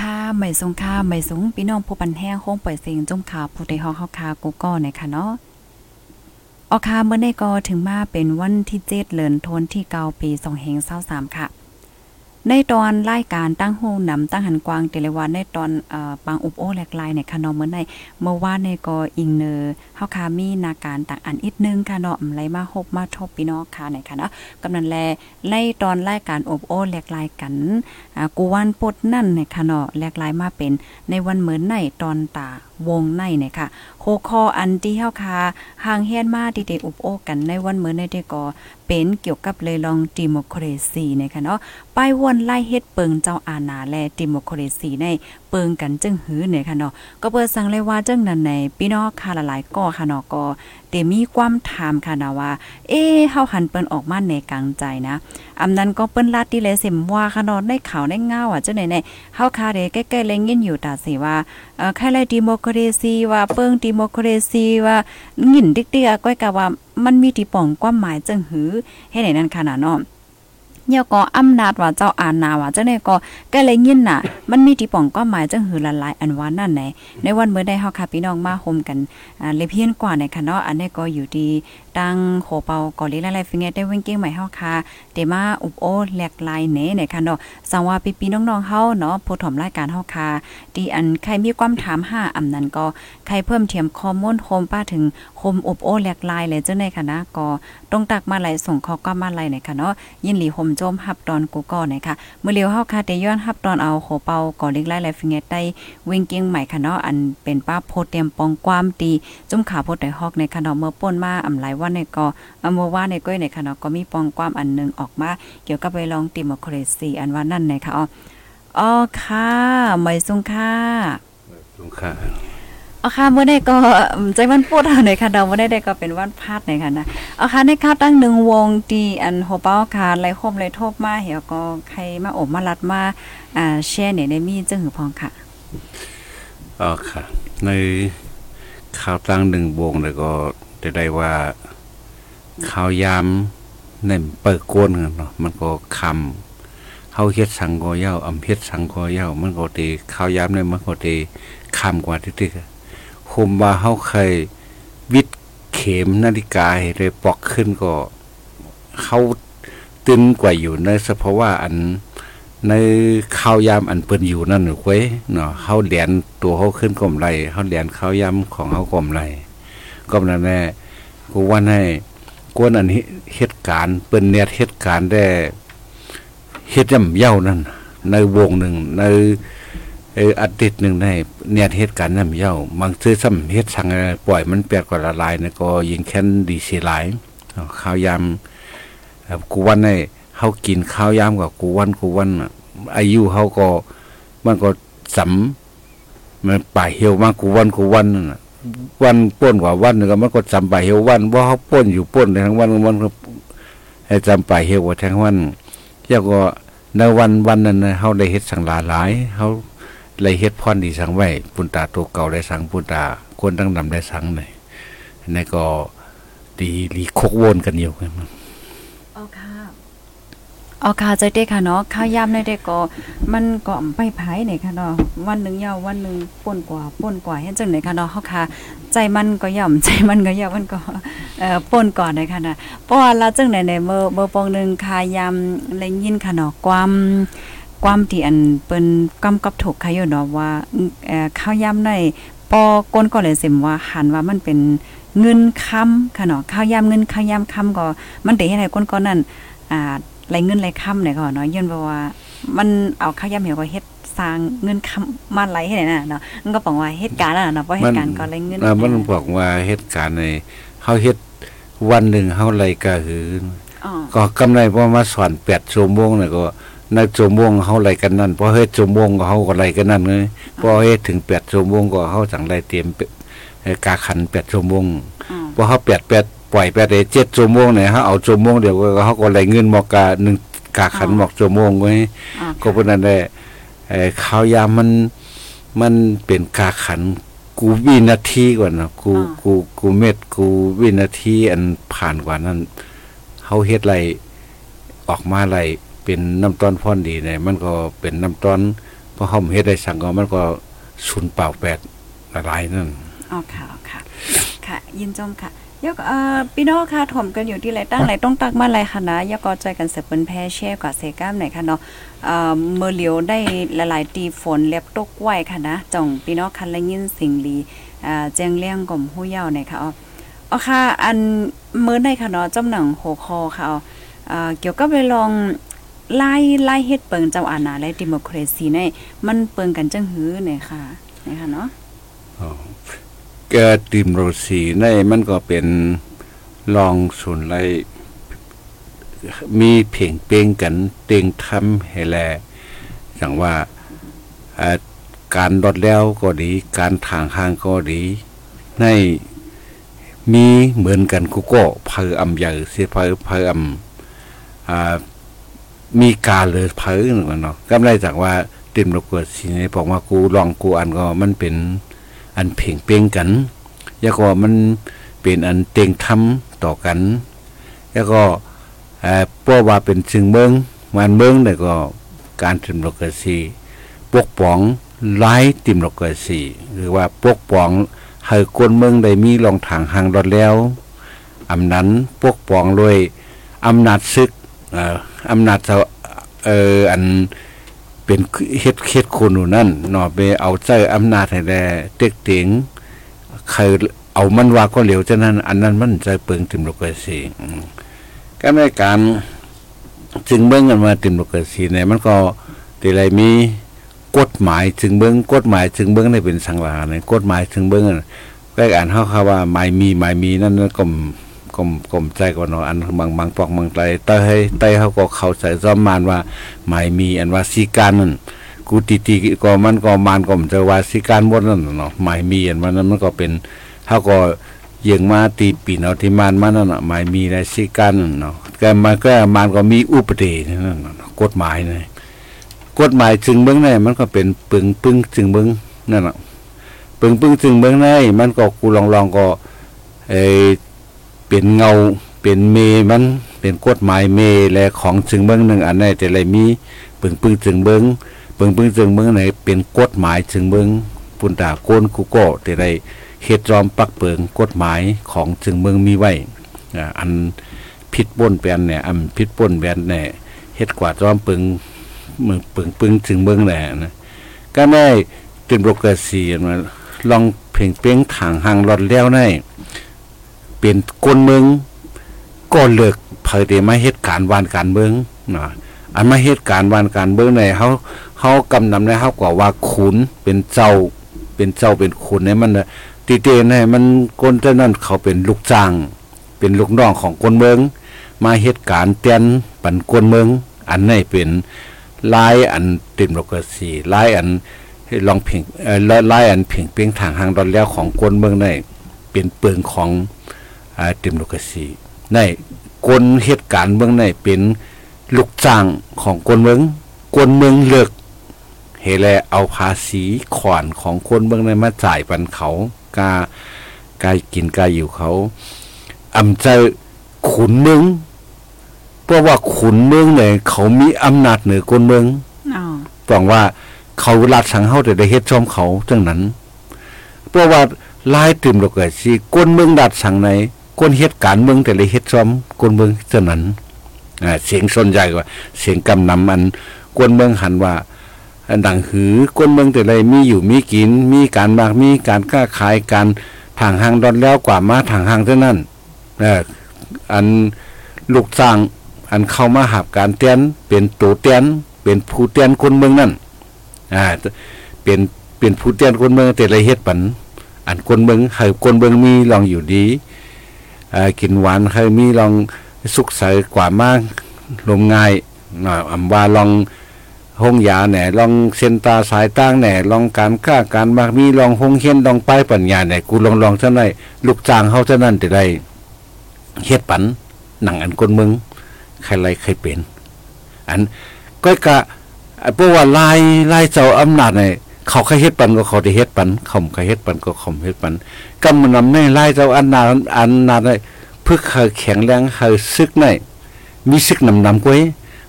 ค่ะไม่สงค่าไม่สงพี่น้องผู้ปันแห้งโค้งปล่อยเสียงจุ่มข่าวผู้ใดฮอกเฮาคากูก็เนี่ยค่ะเนาะออค่ะเมื่อได้ก็ถึงมาเป็นวันที่เจ็ดเลือนธันวาคมที่9ปี2523ค่ะ ในตอนรายการตั้งโฮนำตั้งหันกวางเตเลวันในตอนเอ่อปางอุบโอแหลกลายในค่ะเนาะเมื่อในเมื่อวานในก็อิงเนอเฮาคามีนาการต่างอันอีกนึงค่ะเนาะไหลมาฮบมาทบพี่น้องค่ะในค่ะเนาะกำนันแลในตอนรายการอบโอแหลกลายกันอ่ากูวันปดนั่นในค่ะเนาะแหลกลายมาเป็นในวันเหมือนในตอนตาวงในเนี่ยค่ะโคคออันที่เฮาคาห่างเฮียนมาที่ได้อบโอกันในวันเหมือนในเดก็เป็นเกี่ยวกับเลยลองดิโมครซีนะคะเนาะป้ายวนไล่เฮ็ดเปิงเจ้าอาณาและดิโมครซีในเปิงกันจึงหือเนี่ยค่ะเนาะก็เปิดสั่งเลยว่าจึงนั้นในพี่น้องค่ะหลายๆก็ค่ะเนาะก็ แต่มีความถามค่ะนะว่า เอ๊เฮาหันเปิ้นออกมาในกลางใจนะอำนั้นก็เปิ้นลาดที่เลยเสมว่าค่ะเนาะได้ข่าวได้ง่าอะจังไหนในเฮาคาเดใกล้ๆเลยยินอยู่ตาสิว่าเอ่อใครเลยดิโมครซีว่าเปิงดิโมครซีว่าหยินดิกๆก้อยกะว่ามันมีที่ป่องความหมายจังหือเฮ็ดให้นั่นค่ะนะเนาะ เนี่ยก็อำนาจว่าเจ้าอาณาว่าจังได๋ก็ก็เลยยินน่ะ มันมีที่ป้องความหมายจังหือละลายอันว่านั่นไหนในวันเมื่อได้เฮาค่ะพี่น้องมาโฮมกันอ่าเลยเพียนกว่าในค่ะเนาะอันนี้ก็อยู่ที่ ตั้งโขเปาก่อลีหลายๆฟิงเกได้เว้งเก้งใหม่เฮาค่ะเตมาอุบโอแหลกลายเนในค่ะเนาะสังว่าพี่ๆน้องๆเฮาเนาะผู้ถมรายการเฮาค่ะที่อันใครมีความถามหาอำนั้นก็ใครเพิ่มเทียมข้อมูลโฮมป้าถึงโฮมอุบโอแหลกลายเลยจังได๋ค่ะนะก็ต้องตักมาไหลส่งข้อความมาไหลในค่ะเนาะยินหลีห่มโจมฮับตอนกูก่อนะคะเมื่อเลียวเฮาค่ะแต่ย้อนฮับตอนเอาโหเปากอเล็กไล่และฟิงเกตได้วิ่งเกียงใหม่ค่ะเนาะอันเป็นป้าโพเตรียมปองความตีจุ่มขาโพดได้ฮอกในค่ะเนาะเมื่อป่นมาอำหลายวันในก็อำเมื่อว่าในก้อยในค่ะเนาะก็มีปองความอันหนึงออกมาเกี่ยวกับไปลองติโมครซีอันว่านั่นในค่ะอ๋ออ๋อค่ะไม่ทรงค่ะสงค่ะเอาค่ะเมื่อได้ก็อืมใจวันพูดเอาหน่อยค่ะเดาเมื่อได้ได้ก็เป็นวันพาดหน่อยค่ะนะเอาค่ะในข้าวตั้งหนึ่งวงตีอันโฮเป้าค่ะไล่คมไล่โทบมาเหี่ยวก็ใครมาอบมารัดมาอ่าแชร์เนี่ยได้มีจังหือพองค่ะอ๋อค่ะ ในข่าวตั้งหนึ่งวงแล้วก็ได้ได้ว่า ข่าวยามเนี่ยเปิดกวนกันเนาะมันก็คำเฮาเฮ็ดสังกอเย้าอำเฮ็ดสังกอเย้ามันก็ตีข่าวยามเนี่ยมันก็ตีคำกว่าที่ๆคุมว่าเฮาเคยวิดเข็มนาฬิกาให้ได้ปอกขึ้นก็เฮาตึงกว่าอยู่ในสภาวะอันในข้าวยามอันเปิ้นอยู่นั่นหรือเว้ยเนาะเฮาเหรียญตัวเฮาขึ้นกลมไรเฮาเหรียญข้าวยามของเฮากลมไรก็นั่นแน่กูว่าให้ กวนอันเหตุการณ์เปิ้นเนี่ยเหตุการณ์ได้เฮ็ดย่ำเย้านั่นในวงหนึ่งในอออาทิตย์หนึ่งในเนี่ยเหตุการณ์ย่ำเย้าบางซื้อซ้ำเฮ็ดสังอะไรปล่อยมันเปียกกว่าละลายนี่ยก็ยิงแค้นดีเสียหลายข้าวยามเอ่อกูว่าให้เฮากินข้าวยามกับกูวันกูวันอายุเฮาก็มันก็สำมันป่าเหี่ยวมากกูวันกูวันนั่นะ วันป้นกว่าวันนึงก็มันก็จำป่าเหี่ววันว่าเฮาป้นอยู่ป้นได้ทั้งวันมันก็ให้จำป่าเหี่วว่าทั้งวันแล้วก็ในวันวันนั้นเฮาได้เฮ็ดสังหลาหลายเฮาได้เฮ็ดพรดีสังไว้ปุญตาตัวเก่าได้สังปุญตาคนตั้งนำได้สังนี่นี่ก็ดีลีคกวนกันอยู่กันอ๋อค่ะ อ๋อค่ะใจเด็กค่ะเนาะข้าวยามในเด็กก็มันก็ไปไผเนี่ยค่ะเนาะวันหนึ่งยาววันหนึ่งป่นกว่าป่นกว่าเฮ็ดจังได๋ค่ะเนาะเฮาค่ะ ใจมันก็ย่อมใจมันก็ย่อมมันก็เอ่อป่นก่อนเลยค่ะนะเพราะว่าละจังได๋ในเมื่อเมื่อปองหนึงคายามได้ยินค่ะเนาะความความที่อันเปิ้นกำกับถูกค่ะอยู่เนาะว่าเอ่อข้าวยามในปอก้นก็เลยเสิมว่าหันว่ามันเป็นเงินคำค่ะเนาะข้าวยามเงินข้าวยามค้ำก็มันได้เฮ็ดให้ก้นก็นั้นอ่า ไหลเงินไหลค้ำเนี่ยก็เนาะย้อนเพราะว่า มันเอาข้าวยามเหี่ยวก็เฮ็ดสร้างเงินค้ำมาไหลให้ได้น่ะเนาะมันก็บอกว่าเหตุการณ์น่ะเนาะเพราะเหตุการณ์ก็ไหลเงินอ่ามันบอกว่าเหตุการณ์ในเฮาเฮ็ดวันหนึ่งเฮาไรก็คืออ๋อก็กำไรพอมาสอน8ชั่วโมงน่ะก็นักชั่วโมงเฮาไรกันนั่นพอเฮ็ดชั่วโมงก็เฮาก็ไรกันนั่นเลยพอเฮ็ดถึง8ชั่วโมงก็เฮาจังไรเตรียมเปเอ่อกาขัน8ชั่วโมงอ๋อพอเฮา8 8ป ล่อย8ได้7ชั่วโมงเนี่ยเฮาเอาชั่วโมงเดียวก็เฮาก็ไรเงินหมอกกาหนึ่งกาขันหมอกชั่วโมงไว้อ๋อก็เพราะนั้นแหละเอ่อข้าวยามมันมันเป็นกาขันกูวินาทีกว่านะกูกูกูเม็ดกูวินาทีอันผ่านกว่านั้นเฮาเฮ็ดไรออกมาไรเป็นน้ำต้นพ่อนดีเนี่ยมันก็เป็นน้ำต้นพอเฮาเฮ็ดได้สั่งก็มันก็ศูนย์เปล่าแปดละลายนั่นอ๋อค่ะค่ะ ค่ะ ยินจมค่ะ ยกเอ่อพี่น้องค่ะถ่อมกันอยู่ที่ไรตั้งไรต้องตักมาไรค่ะนะยกก็ใจกันเสเปิ้นแพ้แช่กว่าเซก้ามไหนค่ะเนาะเอ่อเมื่อเหลียวได้ละลายตีฝนเล็บตกไว้ค่ะนะจ่องพี่น้องคันและยินสิ่งลีอ่าแจ้งเลี้ยงกล่อมผู้เยาว์ไหนค่ะอ๋ออ๋อค่ะ อันมื้อในค่ะเนาะจำหนังหัวคอค่ะอ๋ออ่าเกี่ยวกับไปลองไล่ไล่เฮ็ดเปิงเจ้าอาณาและดิโมคราซีในมันเปิงกันจังหื้อเนี่ยค่ะเนี่ยค่ะเนาะแกติมโรสีในมันก็เป็นลองส่วนไรมีเพ่งเป้งกันเต็งทำให้แลอย่างว่าการดรดแล้วก็ดี การทางห้างก็ดี ในมีเหมือนกันกูก็เพออำใหญ่เสียเพอเพออำอ่ามีการเลยเพอหนึ่งเนาะก็ได้จากว่าติมโรกดสีนี้บอกว่ากูลองกูอันก็มันเป็น อันเพ่งเป้งกันแล้วก็มันเป็นอันเต็งทำต่อกัน แล้วก็เอ่อว่าเป็นซึ่งเมืองมันเมืองเนี่ก็การติมโลกาซีปกป้องไล่ติมโลกาซีหรือว่าปกป้องให้คนเมืองได้มีรองทางหางรถแล้วอำนั้นปกป้องด้วยอำนาจซึกเอ่ออำนาจจ้าเอ่ออัน เป็นเฮ็ดเฮ็ดคนอยู่นั่นเนาะไปเอาใจอำนาจให้แลเต็กเต็งใครเอามันว่าก็เหลวฉะนั้น อันนั้นมันใจเปิงติมโลกาซีอืมก็ในการจึงเบิ่งกันมาติมโลกาซีเนี่ยมันก็ทีไรมีกฎหมายจึงเบิ่งกฎหมายจึงเบิ่งได้เป็นสังหลาเนี่ยกฎหมายจึงเบิ่งนั่นก็อ่านเฮาคำว่าหมายมีหมายมีนั่นนั่นก็ กลมกลมใจก่อนเนาะอันบางบางปอกบางไตเตยให้เตเขาก็เข้าใจซ้อมมานว่าหมายมีอันว่าสีการนั่นกูตีตีก็มันก็มานก็มันจะว่าสีการหมดนั่นเนาะหมายมีอันว่านั้นมันก็เป็นเฮาก็เยียงมาตีปีนเอาที่มานมานั่นเน่ะหมายมีในสีการนั่นเนาะแกมันก็มานก็มีอุปเดชนั่นน่นกฎหมายนี่กฎหมายจึงเบิ่งในมันก็เป็นปึงปึ้งจึงเบิ่งนั่นน่ะปึงปึ้งจึงเบิ่งในมันก็กูลองลองก็เอ เป็นเงาเป็นเมมันเป็นกฎหมายเมและของจึงเบิ่งหนึ่งอันใดแต่ละมีปึงปึงจึงเบิงปึงปึงจึงเบิงไหนเป็นกฎหมายจึงเบิงปุนตาโกนกูโก้แต่ได้เฮ็ดจอมปักเปิงกฎหมายของจึงเบิงมีไว้อันผิดป้นแบนเนี่ยอันผิดป้นแบนเนี่ยเฮ็ดกว่าจอมปึงมือปึงปึงจึงเบิงแหละนะก็ได้เป็นโรกสีมาลองเพ่งเป้งทางหางรอดแล้วใน เป็นกลเมืองก็เลิกเผยแต่มาเฮ็ดการวานการเมืองนะอันมาเหตุการณ์วันการเบื้องในเขาเขากำนำในเขากว่าว่าขุนเป็นเจ้า เป็นเจ้าเป็นขุนในมันตีเตในมันคนเท่านั้นเขาเป็นลูกจ้าง เป็นลูกน้องของคนเมือง มาเหตุการณ์เตียนปันคนเมือง อันนี้เป็นลายอันติมโลกสีลายอันลองเพ่งเอ่อลายอันเพ่งเพียงทางหางดอนแล้วของคนเมืองในเป็นเปลืองของ อ่าติมโลกาสีในคนเหตุการณ์เมืองในเป็นลูกจ้างของคนเมืองคนเมืองเลิกเฮแลเอาภาษีขวานของคนเมืองในนมาจ่ายปันเขากากายกินกายอยู่เขาอำใจขุนเมืองเพราะว่าขุนเมืองเนี่ยเขามีอำนาจเหนือคนเมืองอ๋อต้องว่าเขาลัดสังเฮาแต่ได้เฮ็ดชอมเขาจังนั้น เพราะว่าลายติมดอกเกิดสิคนเมืองดัดสังใน คนเฮ็ดการเมืองแต่ได้เฮ็ดชอมคนเมืองจังนั้นเสียงส่วนใหญ่กว่า เสียงกำนำอันกวนเมืองหันว่าอันดังหือกวนเมืองแต่ไรมีอยู่มีกิน มีการมากมีการค้าขายการทางหางดอนแล้วกว่ามาทางหางเท่านั้นอันลูกสร้างอันเข้ามาหับการเตียนเป็นตัวเตียนเป็นผู้เตียนคนเมืองนั่นอ่าเป็นเป็นผู้เตียนคนเมืองแต่ไรเฮ็ดปัน อันคนเมืองให้คนเมืองมีลองอยู่ดี กินหวานใครมีลองสุขใสกว่ามากลมง่ายเนาะอำว่าลองห้องยาแหน่ลองเส้นตาสายตั้งแหน่ลองการค้าการมากมีลองห้องเฮียนลองไปายปัญญาแหน่กูลองลองเท่านั้นลูกจ้างเฮาเท่านั้นจะได้เฮ็ดปันหนังอันคนมืองใครไรใครเป็น อันก็กะพราะว่าลายลายเจ้าอำนาจเนี่ย เขาใครเฮ็ดปันก็เขาได้เฮ็ดปันเขาใครเฮ็ดปันก็เขาเฮ็ดปันกำมันนำในไลายเจ้าอันนาอันนาจเนี่ยเพื่อเขาแข็งแรงเขาซึกในมีซึกนำนำกวย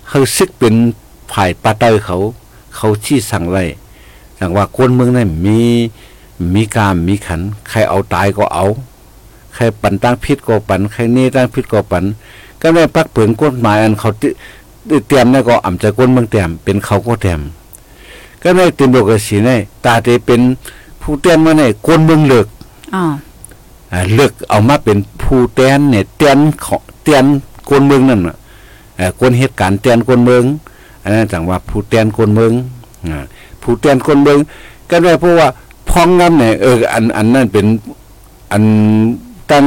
เขาซึกเป็นฝ่ายปาเตอร์เขา เขาชี้สั่งไว้สั่งว่าคนเมืองนี่มีมีกามมีขัน ใครเอาตายก็เอา ใครปันตั้งพิษก็ปัน ใครเน่ตั้งพิษก็ปัน ก็ได้ปักเปลืองกฎหมายอันเขาเตรียมนี่ก็อ่ำใจก้นเมืองเตรียมเป็นเขาก็เตรียม ก็ได้เต็มโลกสีเนี่ยตาเตเป็นผู้เตรียมมาเนี่ยก้นเมืองเลิกอ๋ออ่าเลือกเอามาเป็นผู้แตนเนี่ยแตนของแตนคนเมืองนั่นน่ะเอ่อคนเหตุการณ์แตนคนเมืองอันนั้นจังว่าผู้แตนคนเมืองอ่าผู้แตนคนเมืองก็ได้เพราะว่าพ้องนั้นเนี่ยเอออันอันนั้นเป็นอันตั้ง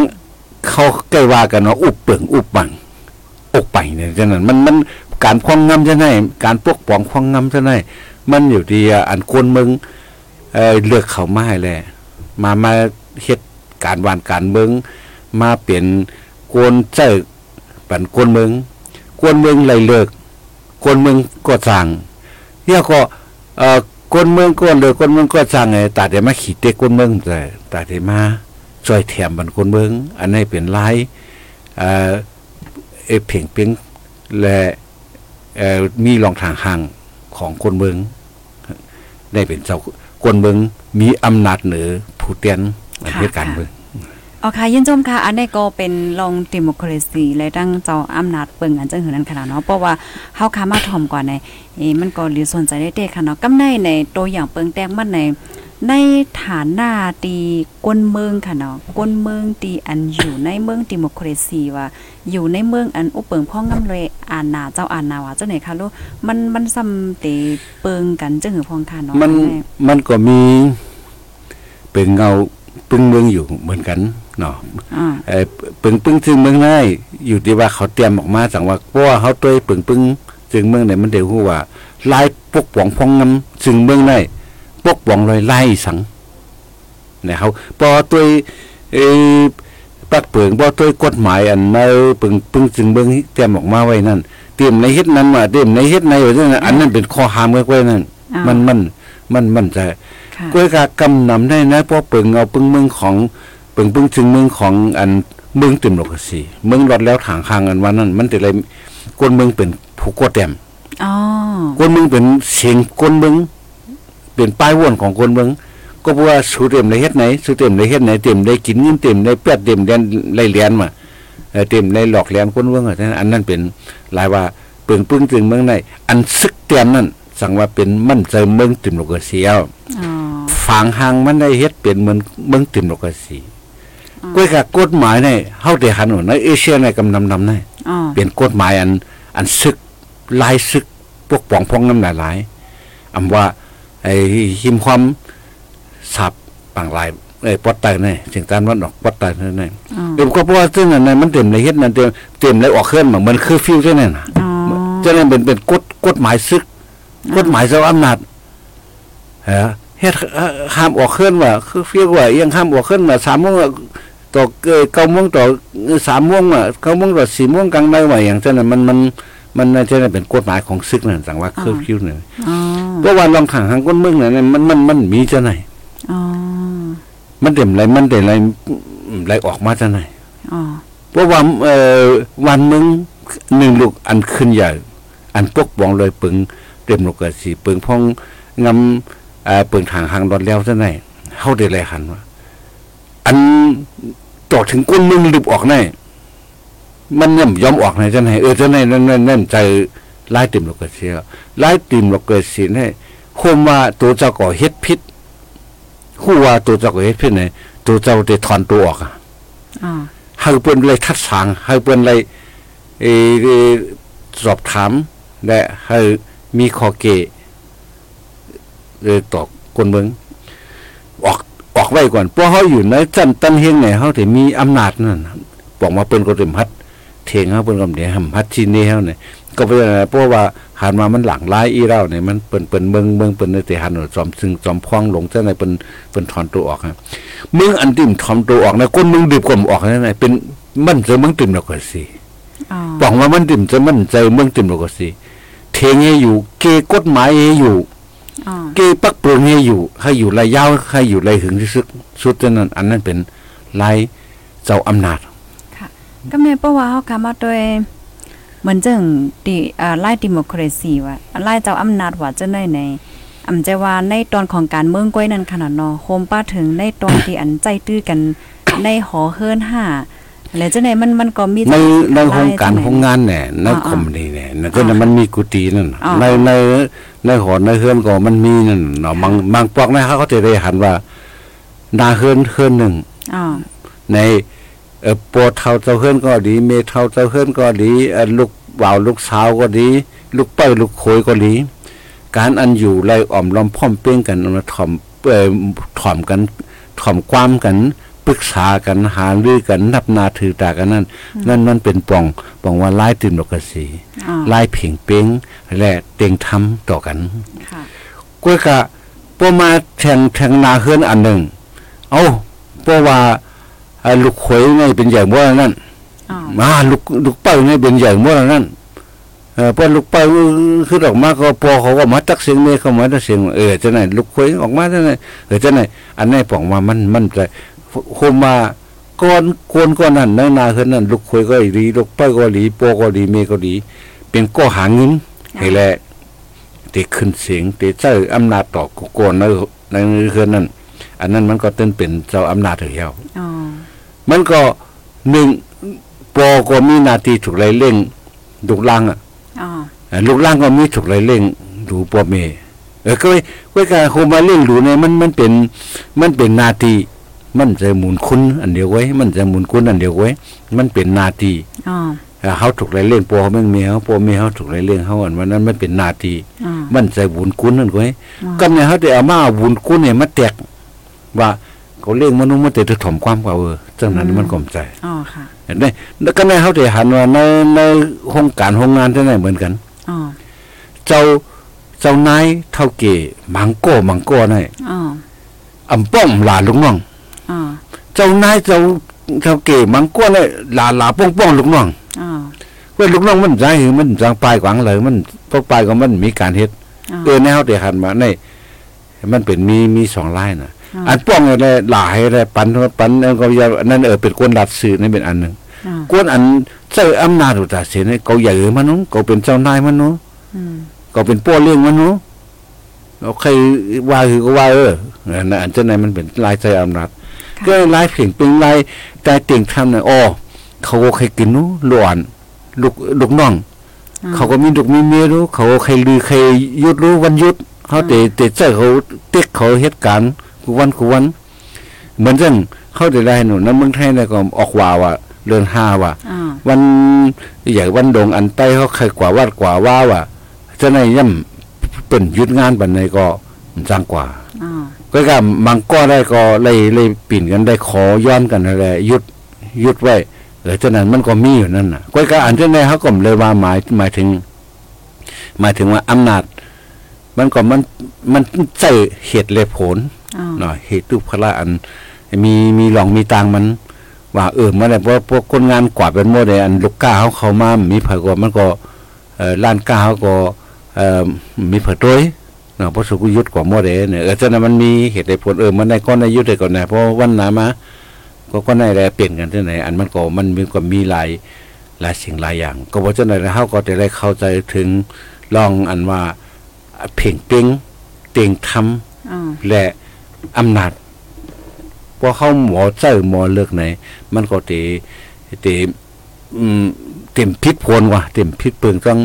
เขาใกล้ว่ากันว่าอุบเปิงอุบบังอกไปเนี่ยฉะนั้นมันมันการพ้องงำจะไหนการปกป้องพ้องงำจะไหน มันอยู่ที่อันคนเมืองเออเลือกเขามาให้แหละมามาเฮ็ดการวานการเมืองมาเปลี่ยนกวนเจ้าปันกวนเมืองกวนเมืองเลเลิกกวนเมืองก็สั่งเรียก็เอ่อกวนเมืองกวนเลยกวนเมืองก็สั่งไงตาเดี๋ยวมาขี่เตะกวนเมืองแต่ตาเดี๋ยวมาช่วยแถมบันกวนเมืองอันนี้เป็นลายเอ่อเอเพ่งเปียงและเอ่อมีรองทางห่างของคนเมือง ได้เป็นเจ้ากวนเมืองมีอำนาจเหนือผู้เตียนเหตุการณ์เมืองเอาค่ะยินชมค่ะ อันนี้ก็เป็นลองดิโมคราซีและตั้งเจ้าอำนาจเปิงอันจังหือนั้นขนาดเนาะเพราะว่าเฮาคามาถ่อมก่อนในเอ้มันก็หรือสนใจได้เด้ค่ะเนาะกำในในตัวอย่างเปิงแตกมันในในฐานหน้าตีก้นเมืองค่ะเนาะก้นเมืองตีอันอยู่ในเมืองดิโมคราซีว่า อยู่ในเมืองอันอุเปิงพ่องงำเลยอ่านนาเจ้าอ่านนาว่าเจ้าไหนคะลูกมันมันซ้ำเตเปิงกันจังหือพองค่ะเนาะมันอัแมันก็มีเป็นเงาปึ้งเมืองอยู่เหมือนกันเนาะอ่าเออปึงปึ้งซึ่งเมืองได้อยู่ที่ว่าเขาเตรียมออกมาสั่งว่าเพราะว่าเขาตัวปึงปึ้งซึ่งเมืองไหนมันเดี๋ยวฮู้ว่าลายปกป้องพองงำซึ่งเมืองได้ปกป้องลอยไล่สังเนี่ยเขาพอตัวเออ ปักเปิงพอตัวกฎหมายอันมาปึงปึ้งซึ่งเมืองเตรียมออกมาไว้นั่นเตรียมในเฮ็ดนั้นมาเตรียมในเฮ็ดในว่าจังนั้นอันนั้นเป็นข้อห้ามไว้นั่นอ่ามันมันมันมันจะค่ะก้วยกากำนำได้นะเพราะเปิงเอาปึงเมืองของเปิงปึงถึงเมืองของอันเมืองเต็มโลกสีเมืองรอดแล้วถางคางกันวันนั้นมันจะเลยกวนเมืองเป็นผู้กดแต้มอ๋อกวนเมืองเป็นเสียงกวนเมืองเป็นป้ายว่นของกวนเมือง ก็เพราะว่าสูเต็มในเฮ็ดไหนสูเต็มในเฮ็ดไหนเต็มได้กินเงินเต็มได้เปียดเต็มได้ไล่เลียนมาเอ่อเต็มได้หลอกเลียนกวนเมืองอะอันนั้นเป็นหลายว่าเปิงปึ้งถึงเมืองในอันซึกเตียมนั่นสั่งว่าเป็นมั่นใจเมืองเต็มโลกเสียวอ๋อฝางหางมันได้เฮ็ดเป็นเหมือนเมืองติมโลกสีอ๋อก้วยกับกฎหมายในเฮาได้หันในเอเชียในกำนำนำในอ๋อเป็นกฎหมายอันอันซึกลายซึกพวกปองพองน้ำหลายหลายอำว่าไอ้หิมความ สับบางหลายไอ้ปอดไตนี่สิ่งตามนั้นออกปอดไตนั่นนี่อ๋อเดี๋ยวก็เพราะว่าซึ่งอันนั้นมันเต็มในเฮ็ดนั่นเต็มเต็มในออกเคลื่อนมาเหมือนคือฟิวจังนั้นน่ะอ๋อจังนั้นเป็นเป็นกฎกฎหมายซึกกฎหมายเจ้าอำนาจเออเฮ็ดเอ่อห้ามออกเคลื่อนว่าคือเฟียกว่าเอียังห้ามออกเคลื่อนว่าสามโมงอะต่อเอ่อเก้าโมงต่อสามโมงอะเก้าโมงต่อสี่โมงกลางได้ว่าอย่างเช่นนั้นมันมันมันน่าจะเป็นกฎหมายของซึกนั่นสั่งว่าคือฟิวเนี่ยอ๋อเพราะว่าลองทางทางก้นเมืองเนี่ยมันมันมันมีจะไหนอ๋อ มันเต็มไรมันเต็มไรไรออกมาจะไหนอ๋อเพราะว่าเอ่อวันมึงหนึ่งลูกอันขึ้นใหญ่อันปกป้องเลยปึงเต็มลูกกะสีปึงพองงำเอ่อปึงทางหางดอนแล้วซะไหนเฮาได้แลหันว่าอันต่อถึงก้นมึงลืบออกแน่มันย่ำยอมออกไหนจะไหนเออจะไหนนั่นนั่นนั่นใจไล่ติมลูกกะสีไล่ติมลูกกะสีให้คมว่าตัวเจ้าก่อเฮ็ดพิษ คู่ว่าตัวเจ้าก่อเฮ็ดพิษไหนตัวเจ้าได้ถอนตัวออกอะอ๋อให้เปิ้นเลยทัดสางให้เปิ้นเลยเอ่อเอ่อสอบถามและให้มีข้อเกะเออตอกคนเมืองออกออกไว้ก่อนเพราะเขาอยู่ในจันตันเฮงเนี่ยเขาถึมีอำนาจนั่นน่ะบอกมาเปิ้นก็เต็มพัดเทงเฮาเปิ้นก็เดี๋ยวหำพัดที่นี่เฮาเนี่ย ก็เป็นอะไรเพราะว่าหันมามันหลังหลายอีเราเนี่ยมันเปิ้นเปิ้นเมืองเมืองเปิ้นแต่หันจอมซึ่งจอมพองหลงจังไดเปิ้นเปิ้นถอนตัวออกครับมึงอันติมถอนตัวออกนะคนมึงดิบกลมออกนั่นน่ะเป็นมันจะมึงติมแล้วก็สิอ๋อบอกว่ามันติ่มจะมันใจเมืองติ่มแล้วก็สิเทงให้อยู่ เกกฎหมายให้อยู่อ๋อเกปักเปลืองให้อยู่ให้อยู่ระยาวให้อยู่ระหึงที่สุดสุดเท่านั้นอันนั้นเป็นลายเจ้าอำนาจก็แม่เพราะว่าเฮาคามาโดยเห มือนจังดิอ่าไล่ดิโมคราซีว่าไล่เจ้าอำนาจว่าจะได้ในอำใจว่าในตอนของการเมืองก้อยนั้นขนาดเนาะโฮมป้าถึงในตอนที่อันใจตื้อกันในหอเฮิรนห้าแล้วจังไดมันมันก็มีในในลยโครงการจัไหนโครงงานเนี่ยในอ่าคอมนี่เนี่ยนั่นก็น่ะมันมีกุฏินั่นน่ะอ่าในในในหอในเฮือนก็มันมีนั่นเนาะบางบางปอกนะเขาก็จะได้หันว่านาเฮือนเฮือนหนึ่งอ๋อในเอ่อ ปวดเท่าเจ้าเฮือนก็ดี เมเท่าเจ้าเฮือนก็ดีเอ่อลูกบ่าวลูกสาวก็ดี ลูกเป้ยลูกโขยก็ดีการอันอยู่ไล่อ่อมล้อมพร้อมเปี้ยงกันมาถ่อมเอ่อถ่อมกันถ่อมความกันปรึกษากันหารือกันนับนาถือตากันนั่น นั่นมันเป็นป่องป่องว่าไล่ตื่นดอกกระสีอ๋อไล่เพ่งเป้งและเต็งทำต่อกันค่ะก้วยกะพวมาแทงแทงนาเฮือนอันหนึ่ง เอาเพราะว่าไอ้ ลูกขวยนี่เป็นใหญ่บ่นั่นอ๋อมาลูกลูกเป้านี่เป็นใหญ่บ่นั่นเออพอลูกเป้าคือออกมาก็พอเขาก็มาตักเสียงเมเขามาตักเสียงเออจะไหนลูกขวยออกมาจะไหนเออจะไหนอันนี้ปองมามันมันใจคมมาก้อนโกนก้อนนั้นนานาเฮือนนั่นลูกขวยก็ดีลูกเป้าก็ดีปอก็ดีเมก็ดีเป็นก็หาเงินให้แหละเตะขึ้นเสียงเตะเจ้าอำนาจต่อกุกวนในในเรือนนั้น อันนั้นมันก็เต้นเป็นเจ้าอำนาจเถียวอ๋อมันก็หนึ่งปอก็มีหนาทีถูกไล่เล่งลูกล่างอะอ๋ออ่าลูกล่างก็มีถูกไล่เล่งดูปอเมเออก็ไว้ไว้การโคมาเล่งดูเนี่ยมันมันเป็นมันเป็นนาทีมันจะหมุนคุณอันเดียวไว้ มันจะหมุนคุณอันเดียวไว้ มันเป็นนาทีอ๋ออ่าเขาถูกไล่เล่งปอเขาไม่มีเขาปอเมเขาถูกไล่เล่งเขาอันวันนั้นมันเป็นนาทีอ๋อมันใจบุญคุณนั่นก็ไอ้อ๋อก็เนี่ยเขาได้เอามาเอาบุญคุณเนี่ยมาแตก ว่าเขาเลี้ยงมนุษย์มาแต่จะถ่อมความกว่าเออจังนั้นมันกลมใจอ๋อค่ะเห็นไหมแล้วก็เนี่ยเขาได้หันว่าในในโครงการโรงงานที่ไหนเหมือนกันอ๋อเจ้าเจ้านายเท่าเก๋มังโก้มังโก้นี่อ๋ออำป้อมหลานลูกน้องอ๋อเจ้านายเจ้าเท่าเก๋มังโก้นี่หลานหลาป้องป้องลูกน้องอ๋อเว้ยลูกน้องมันใจหือมันจางปลายกวางเลยมันพวกปลายก็มันมีการเฮ็ดอ๋อเออแนวเดียวกันมาในมันเป็นมีมีสองลายนะ อ๋ออัอันป้องอะไรหลายอะไรปันปันอันก็ยาอันนั้นเออเป็นกวนรัดสื่อนี่เป็นอันหนึ่งอ๋อกวนอันเจ้าอำนาจอุตสาห์เสียนี่เขาใหญ่มันนู้นเขาเป็นเจ้านายมันนู้นอืมเขาเป็นป้อเลี้ยงมันนู้นเราใครว่าคือก็ว่าเอออันนั้นอันเจ้านายมันเป็นลายใจอำนาจก็ลายเพียงเป็นลายแต่เตียงทำเนี่ยอ๋อเขาก็ใครกินนู้นหลวนลูกลูกน้องอ๋อเขาก็มีลูกมีเมียรู้เขาใครลือใครยุดรู้วันยุดเขาเตะเตะเจ้าเขาเต็กเขาเหตุการณ์ กูวันกูวันเหมือนเช่นเขาได้ไรหนูนั้นเมืองไทยเนี่ยก็ออกว่าว่าเรือนห้าว่าอ๋อวันใหญ่วันดงอันใต้เขาใครกว่าวัดกว่าว่าว่าเจะในย่ำเป็นยุดงานบันในก็จ้างกว่าอ๋อก็ก็มังก็ได้ก็เลยเลยปิ่นกันได้ขอย้อนกันอะไรยุดยุดไว้เออฉะนั้นมันก็มีอยู่นั่นน่ะก็ก็อันที่ในเขาก็เลยว่าหมายหมายถึง หมายถึงว่าอำนาจ มันก็มันมันใจเหตุและผลอ๋อเนาะเหตุทุกพละอัน มีมีหลองมีตังมัน ว่าเออเมื่อไหร่เพราะพวกคนงานกวาดเป็นโมเดลอันลูกก้าเขาเขามามีเผยก็มันก็เอ่อล้านก้าเขาก็เอ่อมีเผยตัวเนาะเพราะสุกุยุทธกว่าโมเดลเนี่ยเออฉะนั้นมันมีเหตุและผลเออมันได้ก้อนได้ยุทธได้ก่อนนะเพราะวันหนามาก็ก็ได้แลเปลี่ยนกันที่ไหนอันมันก็มันมีก็มีหลายหลายสิ่งหลายอย่าง ก็เพราะฉะนั้นเขาก็จะได้เข้าใจถึงลองอันว่า เพ่งเป้งเตียงทำอ๋อและอำนาจพอเข้าหมอเจ้าหมอเลือกไหน มันก็เตเตอืมเต็มพิษพลว่ะเต็มพิษเปิงต้อง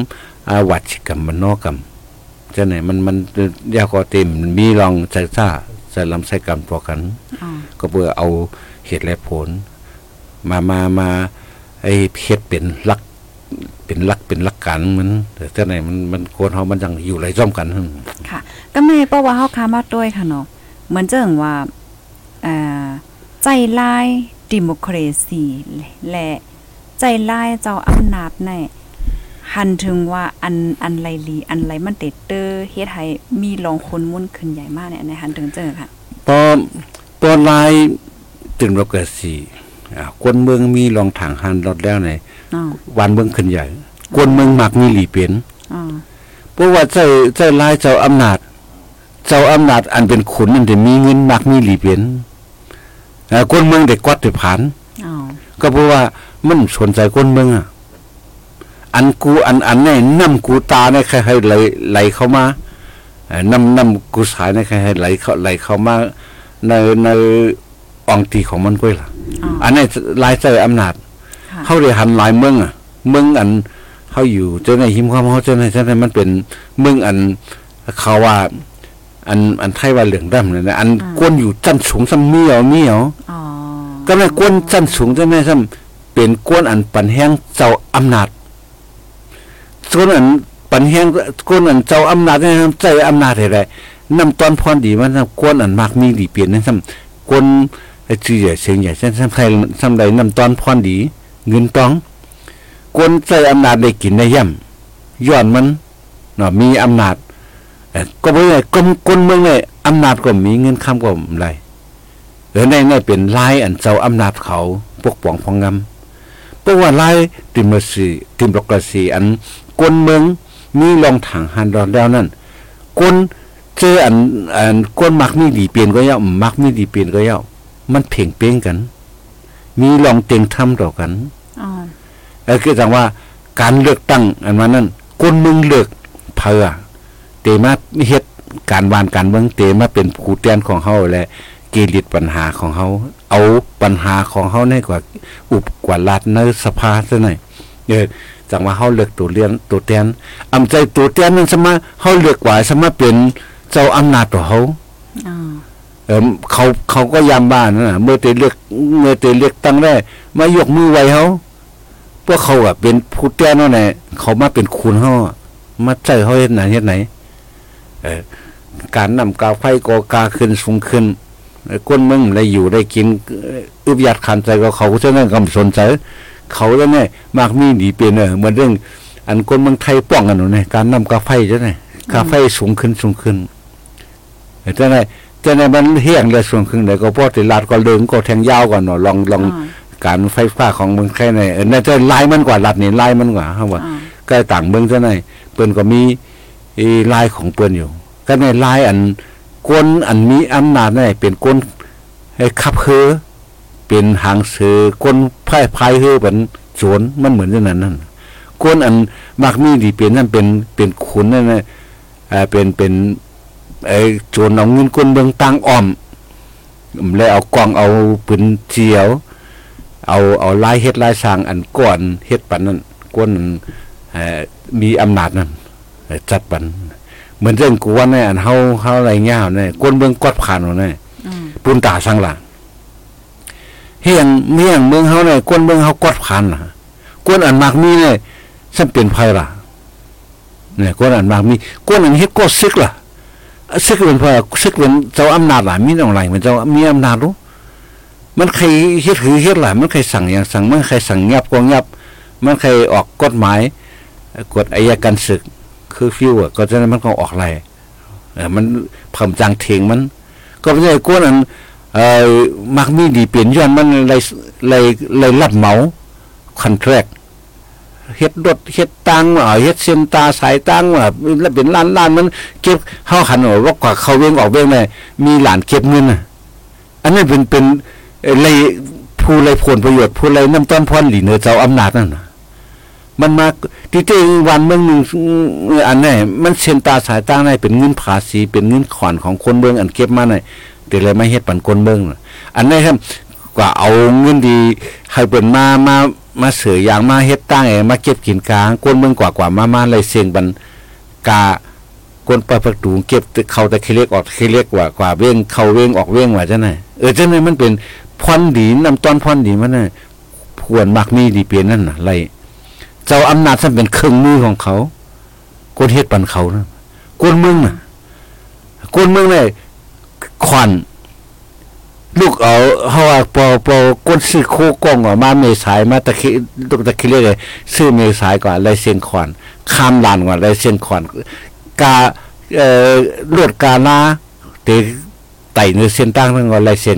อาวัชิกรรมมโนกรรมจะไหนมันมันยาวก็เต็มมีลองใจซ่าใจลำไส้กรรมพอกันอ๋อก็เพื่อเอาเหตุและผล มามามาไอ้เพชรเป็นหลัก เป็นหลักเป็นหลักการมันแต่เจ้าไหนมันมันโคนเฮามันยังอยู่ไรซ่อมกันหึ่งค่ะ ก็แม่เพราะว่าเฮาคามาด้วยค่ะเนาะเหมือนเจังว่าอ่าใจลายดิโมครซีและใจร้ายเจ้าอำนาจในหันถึงว่าอันอันไรลีอันไรมันเตเตอร์เฮ็ดให้มีลองคนมุ่นขึ้นใหญ่มากเนี่ยในหันถึงเจอค่ะปอปอลายตึงโรเกสีอ่าคนเมืองมีรองถังหันรถแล้วในอ๋ อวันเมืองขึ้นใหญ่คนเมืองมักมีหลีเปลี่ยนอ๋อเพราะว่าเจ้าเจ้าลายเจ้าอำนาจ เจ้าอำนาจอันเป็นขุนนั่นจะมีเงินมักมีหลีเปลี่ยนอ่าคนเมืองเด็กกวัดเด็กผ่านอ๋อก็เพราะว่ามันสนใจคนเมืองอะอันกูอันอันนี่น้ำกูตาเนี่ยใครให้ไหลไหลเข้ามาเอ่อน้ำน้ำกูสายเนี่ยใครให้ไหลเข้าไหลเข้ามาในในองตีของมันก็ล่ะอ๋ออันนี้ลายเจออำนาจค่ะ เขาได้หันหลายเมืองอะ เมืองอันเขาอยู่เจ้าในหิมความเขาเจ้าในเจ้าในมันเป็นเมืองอันเขาว่า อันอันไทยว่าเหลืองดำเลยนะอันกวนอยู่จันสูงซ้ำเมียวเมียวอ๋อก็ไม่กวนจันสูงเจ้าในซ้ำเป็นกวนอันปันแห้งเจ้าอำนาจส่วนอันปันแห้งกวนอันเจ้าอำนาจเนี่ยใจอำนาจอะไรนำตอนพรดีมันกวนอันมากมีดีเปลี่ยนนั่นซ้ำกวนชื่อใหญ่เสียงใหญ่เส้นซ้ำใครซ้ำใดนำตอนพรดี เงินต้องกวนใจอำนาจได้กินได้ย่ำย้อนมันเนาะมีอำนาจก็บ่ได้กลมกลเมืองเลยอำนาจก็มีเงินคำก็ไรเออในในเป็นลายอันเจ้าอำนาจเขาปกป้องพองงำเพราะว่าลายดิมซีดิมรกซีอันกลเมืองมีรองถังหันดอนแล้วนั่นกลเจออันอันกลมักมีดีเปลี่ยนก็เย่ามักมีดีเปลี่ยนก็เย่ามันเพ่งเป้งกัน มีลองเต็งทำต่อกัน เออคือจังว่าการเลือกตั้งอันว่านั้นคนเมืองเลือกเพื่อเตมาเฮ็ดการวานการเมืองเตมาเป็นผู้แทนของเฮาและเกลิดปัญหาของเฮาเอาปัญหาของเฮาในกว่าอุปกว่ารัฐในสภาซะหน่อยเออจังว่าเฮาเลือกตัวเรียนตัวแทนอำใจตัวแทนนั้นสมาเฮาเลือกว่าสมาเป็นเจ้าอำนาจต่อเฮาอ๋อเออเขาเขาก็ยามบ้านนะเมื่อเตเลือกเมื่อเตเลือกตั้งได้มายกมือไว้เขา พวกเขาอะเป็นผู้แต้นั่นแหละเขามาเป็นคุณเขาอมาใจเขาเฮ็ดไหนเฮ็ดไหนเออการนำกาไฟกอกาขึ้นสูงขึ้นก้นมึงได้อยู่ได้กินอึบยัดขันใจก็เขาเท่านั้นก็สนใจเขาแล้วเนี่ยมากมีดีเป็นเออเหมือนเรื่อง อันคนเมืองไทยป้องกันหนูเนี่ยการนำกาไฟเจ้าเนี่กาไฟสูงขึ้นสูงขึ้นเจ้าเนี่เจ้าเนี่มันเฮี้ยงเลยสูงขึ้นเลยก็พอติลาดก็เลิงก็แทงยาวก่อนเนาะลองลอง การไฟฟ้าของเมืองไทยเนี่ยเออน่าจะไล่มันกว่ารัฐนี่ไล่มันกว่าเฮาว่าอ๋อใกล้ต่างเมืองเท่าไหร่เปิ้นก็มีไอ้ลายของเปิ้นอยู่ ก็ในลายอันกวนอันมีอำนาจนี่เป็นกวนให้ขับเฮือเป็นหางเสือกวนพายพายเฮือเป็นโจรมันเหมือนอย่างนั้นนั่นกวนอันมักมีดีเป็นนั่นเป็นเป็นขุนนั่นน่ะอ่าเป็นเป็นไอ้โจรเอาเงินกวนเมืองตังอ้อมแล้วเอากล้องเอาปืนเจียว เอาเอาลายเฮ็ดลายสร้างอันก่อนเฮ็ดปันนั้นกวนนั้นเอ่อมีอำนาจนั้นเอ่อจัดปันเหมือนเรื่องกูว่าเนี่ยอันเฮาเฮาอะไรเงี้ยเนี่ยกวนเบิ่งกอดผ่านเอาเนี่ยอืมปุนตาสังหลังเฮียงเมียงเมืองเฮาเนี่ยกวนเบิ่งเฮากอดผ่านน่ะกวนอันมากมีเนี่ยซ้ํเป็นไผล่ะเนี่ยกวนอันมากมีกวนอันเฮ็ดก็ซึกล่ะซึกเป็นไผซึกเป็นเจ้าอำนาจล่ะมีอะไรมันเจ้ามีอำนาจรู้ มันใครเฮ็ดคือเฮ็ดหลายมันใครสั่งอย่างสั่งมันใครสั่งงับก็งับ มันใครออกกฎหมายกฎอายการศึก คือฟิวอะก็จะนั้นมันก็ออกไรเออมันผำจางเทงมัน ก็ไม่ใช่กวนอันเอ่อมักมีดีเปลี่ยนย้อนมันเลยเลยเลยรับเหมาคอนแทรคเฮ็ดรถเฮ็ดตังว่าเฮ็ดเส้นตาสายตังว่าแล้วเป็นล้านล้านมันเก็บเฮาหันว่าว่ากว่าเขาเวงออกเวงเลยมีหลานเก็บเงินน่ะอันนั้เป็นเป็น เอ่อเลยผู้เลยผลประโยชน์ผู้เลยน้ำต้นพรหลีเนื้อเจ้าอำนาจนั่นน่ะมันมาที่จริงวันเมืองหนึ่งอันนี้มันเส้นตาสายตาในเป็นเงินภาษีเป็นเงินขอนของคนเมืองอันเก็บมาในแต่เลยไม่เฮ็ดปันคนเมืองอันนี้ครับกว่าเอาเงินดีให้เปิ่นมามามาเสืออย่างมาเฮ็ดตั้งเองมาเก็บกินกลางคนเมืองกว่ากว่ามามาเลยเสียงบันกาคนประตูเก็บเขาแต่เคเล็กออกเคเล็กกว่ากว่าเว้งเขาเว้งออกเว้งว่าจังไดเออจังไดมันเป็น พรดีนำต้นพรดีมันน่ะพวนมักมีดีเปลี่ยนนั่นน่ะไรเจ้าอำนาจซั่นเป็นเครื่องมือของเขาคนเฮ็ดปันเขานะคนเมืองน่ะคนเมืองเนี่ยขวัญลูกเอาเฮาว่าปอปอก้นซื้อโคกองออกมาเมษายมาตะคิลูกตะคิเลย ซื้อเมษายก่อนลายเสียงขอนข้ามลานก่อนลายเสียงขอนกาเอ่อลวดกาลาเตไต่เนื้อเส้นตั้งทั้งก่อนลายเสียง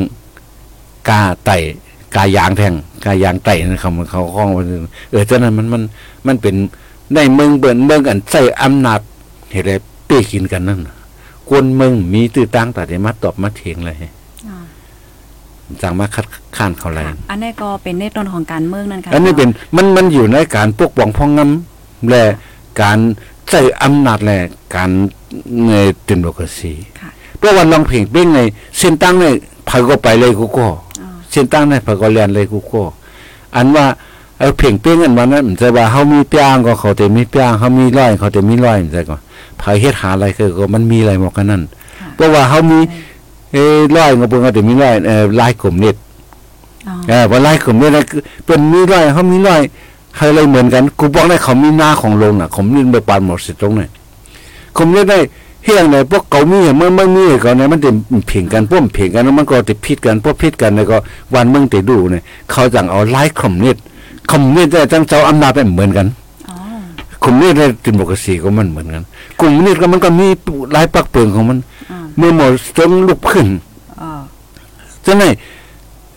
กาไต่กายางแทงกายางไต่นะคำเขาข้องเออฉะนั้นมันมันมันเป็นในเมืองเบิ่นเมืองอันใส่อำนาจเฮ็ดให้เป้กินกันนั่นน่ะกวนเมืองมีตื้อตั้งแต่ได้มาตอบมาเถียงเลยอ่าจังมาคัดค้านเขาแรงอันนี้ก็เป็นในต้นของการเมืองนั่นค่ะอันนี้เป็นมันมันอยู่ในการปกป้องพ้องงำและการใช้อำนาจและการในดิโมคราซีค่ะเพราะว่าลองเพลงเป็นไงเส้นตั้งเนี่ยพายก็ไปเลยกูก็อ๋อ เส้นตั้งเนี่ยพายก็เรียนเลยกูก็อันว่าเออเพลงเป็นอันว่านั้นมันจะว่าเฮามีเปียงก็เขาแต่มีเปียงเฮามีร้อยเขาแต่มีร้อยมันจะก็พายเฮ็ดหาอะไรคือก็มันมีอะไรหมดกันนั่นค่ะเพราะว่าเฮามีเอ้ร้อยก็เพิ่นก็แต่มีร้อยเอ่อลายกลุ่มเน็ตอ๋อเออว่าไล่ขมเนี่ยนะคือเป็นมีร้อยเขามีร้อยใครอะไรเหมือนกัน กูบอกได้เขามีหน้าของลงน่ะผมนี่ไปปานหมดสิตรงไหนผมเนี่ยได้ เฮียงไหนพวกเขามีเมื่อเมื่อมีเขาเนี่ยมันจะเพ่งกันพวกเพ่งกันแล้วมันก็จะพิดกันพวกพิดกันแล้วก็วันมึงจะดูเนี่ยเขาจังเอาไล่ขมเนี่ยขมเนี่ยได้จังเจ้าอำนาจเป็นเหมือนกันอ๋อขมเนี่ยได้ดิโมกราซีก็มันเหมือนกันกลุ่มเนี่ยก็มันก็มีหลายปักเปิงของมันอ่าเมื่อหมดจนลุกขึ้นอ๋อจังไง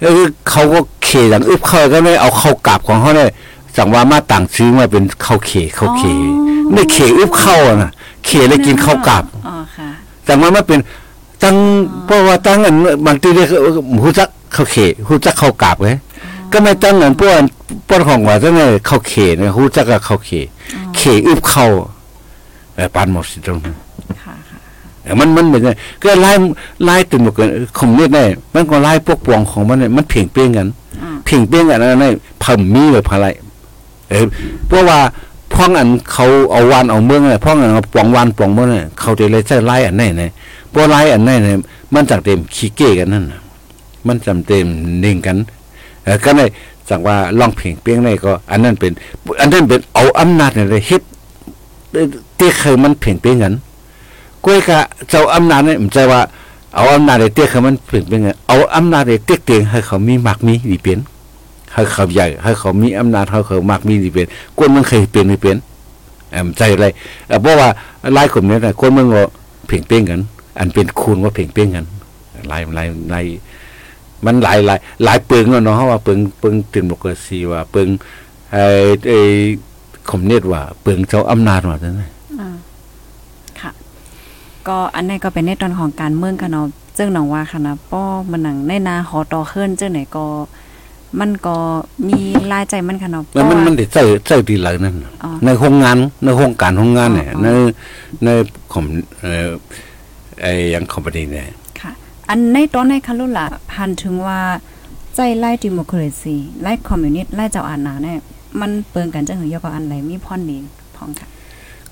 เออเขาก็เขอย่างอึบเข้าก็ไม่เอาเข้ากลับของเขาเนี่ยสั่งว่ามาต่างซื้อมาเป็นข้าวเขข้าวเขไม่เขอึบเข้าอะนะ เขเลยกินข้าวกลับอ๋อค่ะแต่ว่ามันเป็นตั้งเพราะว่าตั้งอันบางทีเรียกหูจักข้าวเขหูจักข้าวกลับเลยก็ไม่ตั้งอันพวกพวกของว่าจังไงข้าวเขเนี่ยหูจักกับข้าวเขเขอึบเข้าเออปานหมดสิตรงนั้นค่ะค่ะเออมันมันเหมือนกันก็ไล่ไล่ตึงหมดกันคมเรียกได้มันก็ไล่พวกปวงของมันเนี่ยมันเพ่งเป้งกันอ่าเพ่งเป้งกันอะไรพัมมีเลยพะไรเออเพราะว่า พ่องอันเขาเอาวันเอาเมืองเนี่ยพ่องอันเอาปวงวันปวงเมืองเนี่ยเขาจะเลยใช้ไล่อันไหนเนี่ยพราะไล่อันไหนเนี่ยมันจากเต็มขี้เก้กันนั่นน่ะมันจำเต็มนิ่งกันเออก็เลยจากว่าลองเพ่งเป้งในก็ อันนั้นเป็น อันนั้นเป็นเอาอำนาจเนี่ยเลยเฮ็ดเตี้ยเคยมันเพ่งเป้งกันก้วยกะเจ้าอำนาจเนี่ยมันจะว่าเอาอำนาจไอ้เตี้ยเขามันเปลี่ยนเป็นไงเอาอำนาจไอ้เตี้ยเตียงให้เขามีมากมีดีเป็น ให้เขาใหญ่ให้เขามีอำนาจให้เขามากมีดีเป็นกวนมันเคยเป็นไม่เป็นเอ่อใจอะไรเพราะว่าลายกลุ่มเนี่ยนะกวนมันก็เพ่งเป้งกัน อันเป็นคูณว่าเพ่งเป้งกันลายลายลายมันหลายหลายหลายเปิงเนาะเพราะว่าเปิงเปิงตินโมกราซีว่าเปิงไอ้ไอ้คมเนตว่า เปิงเจ้าอำนาจว่าจังได๋อ่าค่ะ ก็อันนี้ก็เป็นในตอนของการเมืองค่ะเนาะซึ่งหนังว่าค่ะนะป้อมันหนังในนาหอต่อขึ้นเจ้าไหนก็ มันก็มีรายใจมันค่ะเนาะมันมันเพราะว่ามันได้ใส่ใส่ดีหลายนั่นน่ะอ๋อในโครงงานในโครงการโครงงานเนี่ยอ๋อในในของเอ่อไอ้อยังคอมพานีเนี่ยค่ะ อันในตอนในคันลุล่ะพันถึงว่าใจไล่ดิโมคราซีไล่คอมมิวนิสต์ไล่เจ้าอาณาเนี่ยมันเปิงกันจังหือยอก็อันไหนมีพรดีพองค่ะ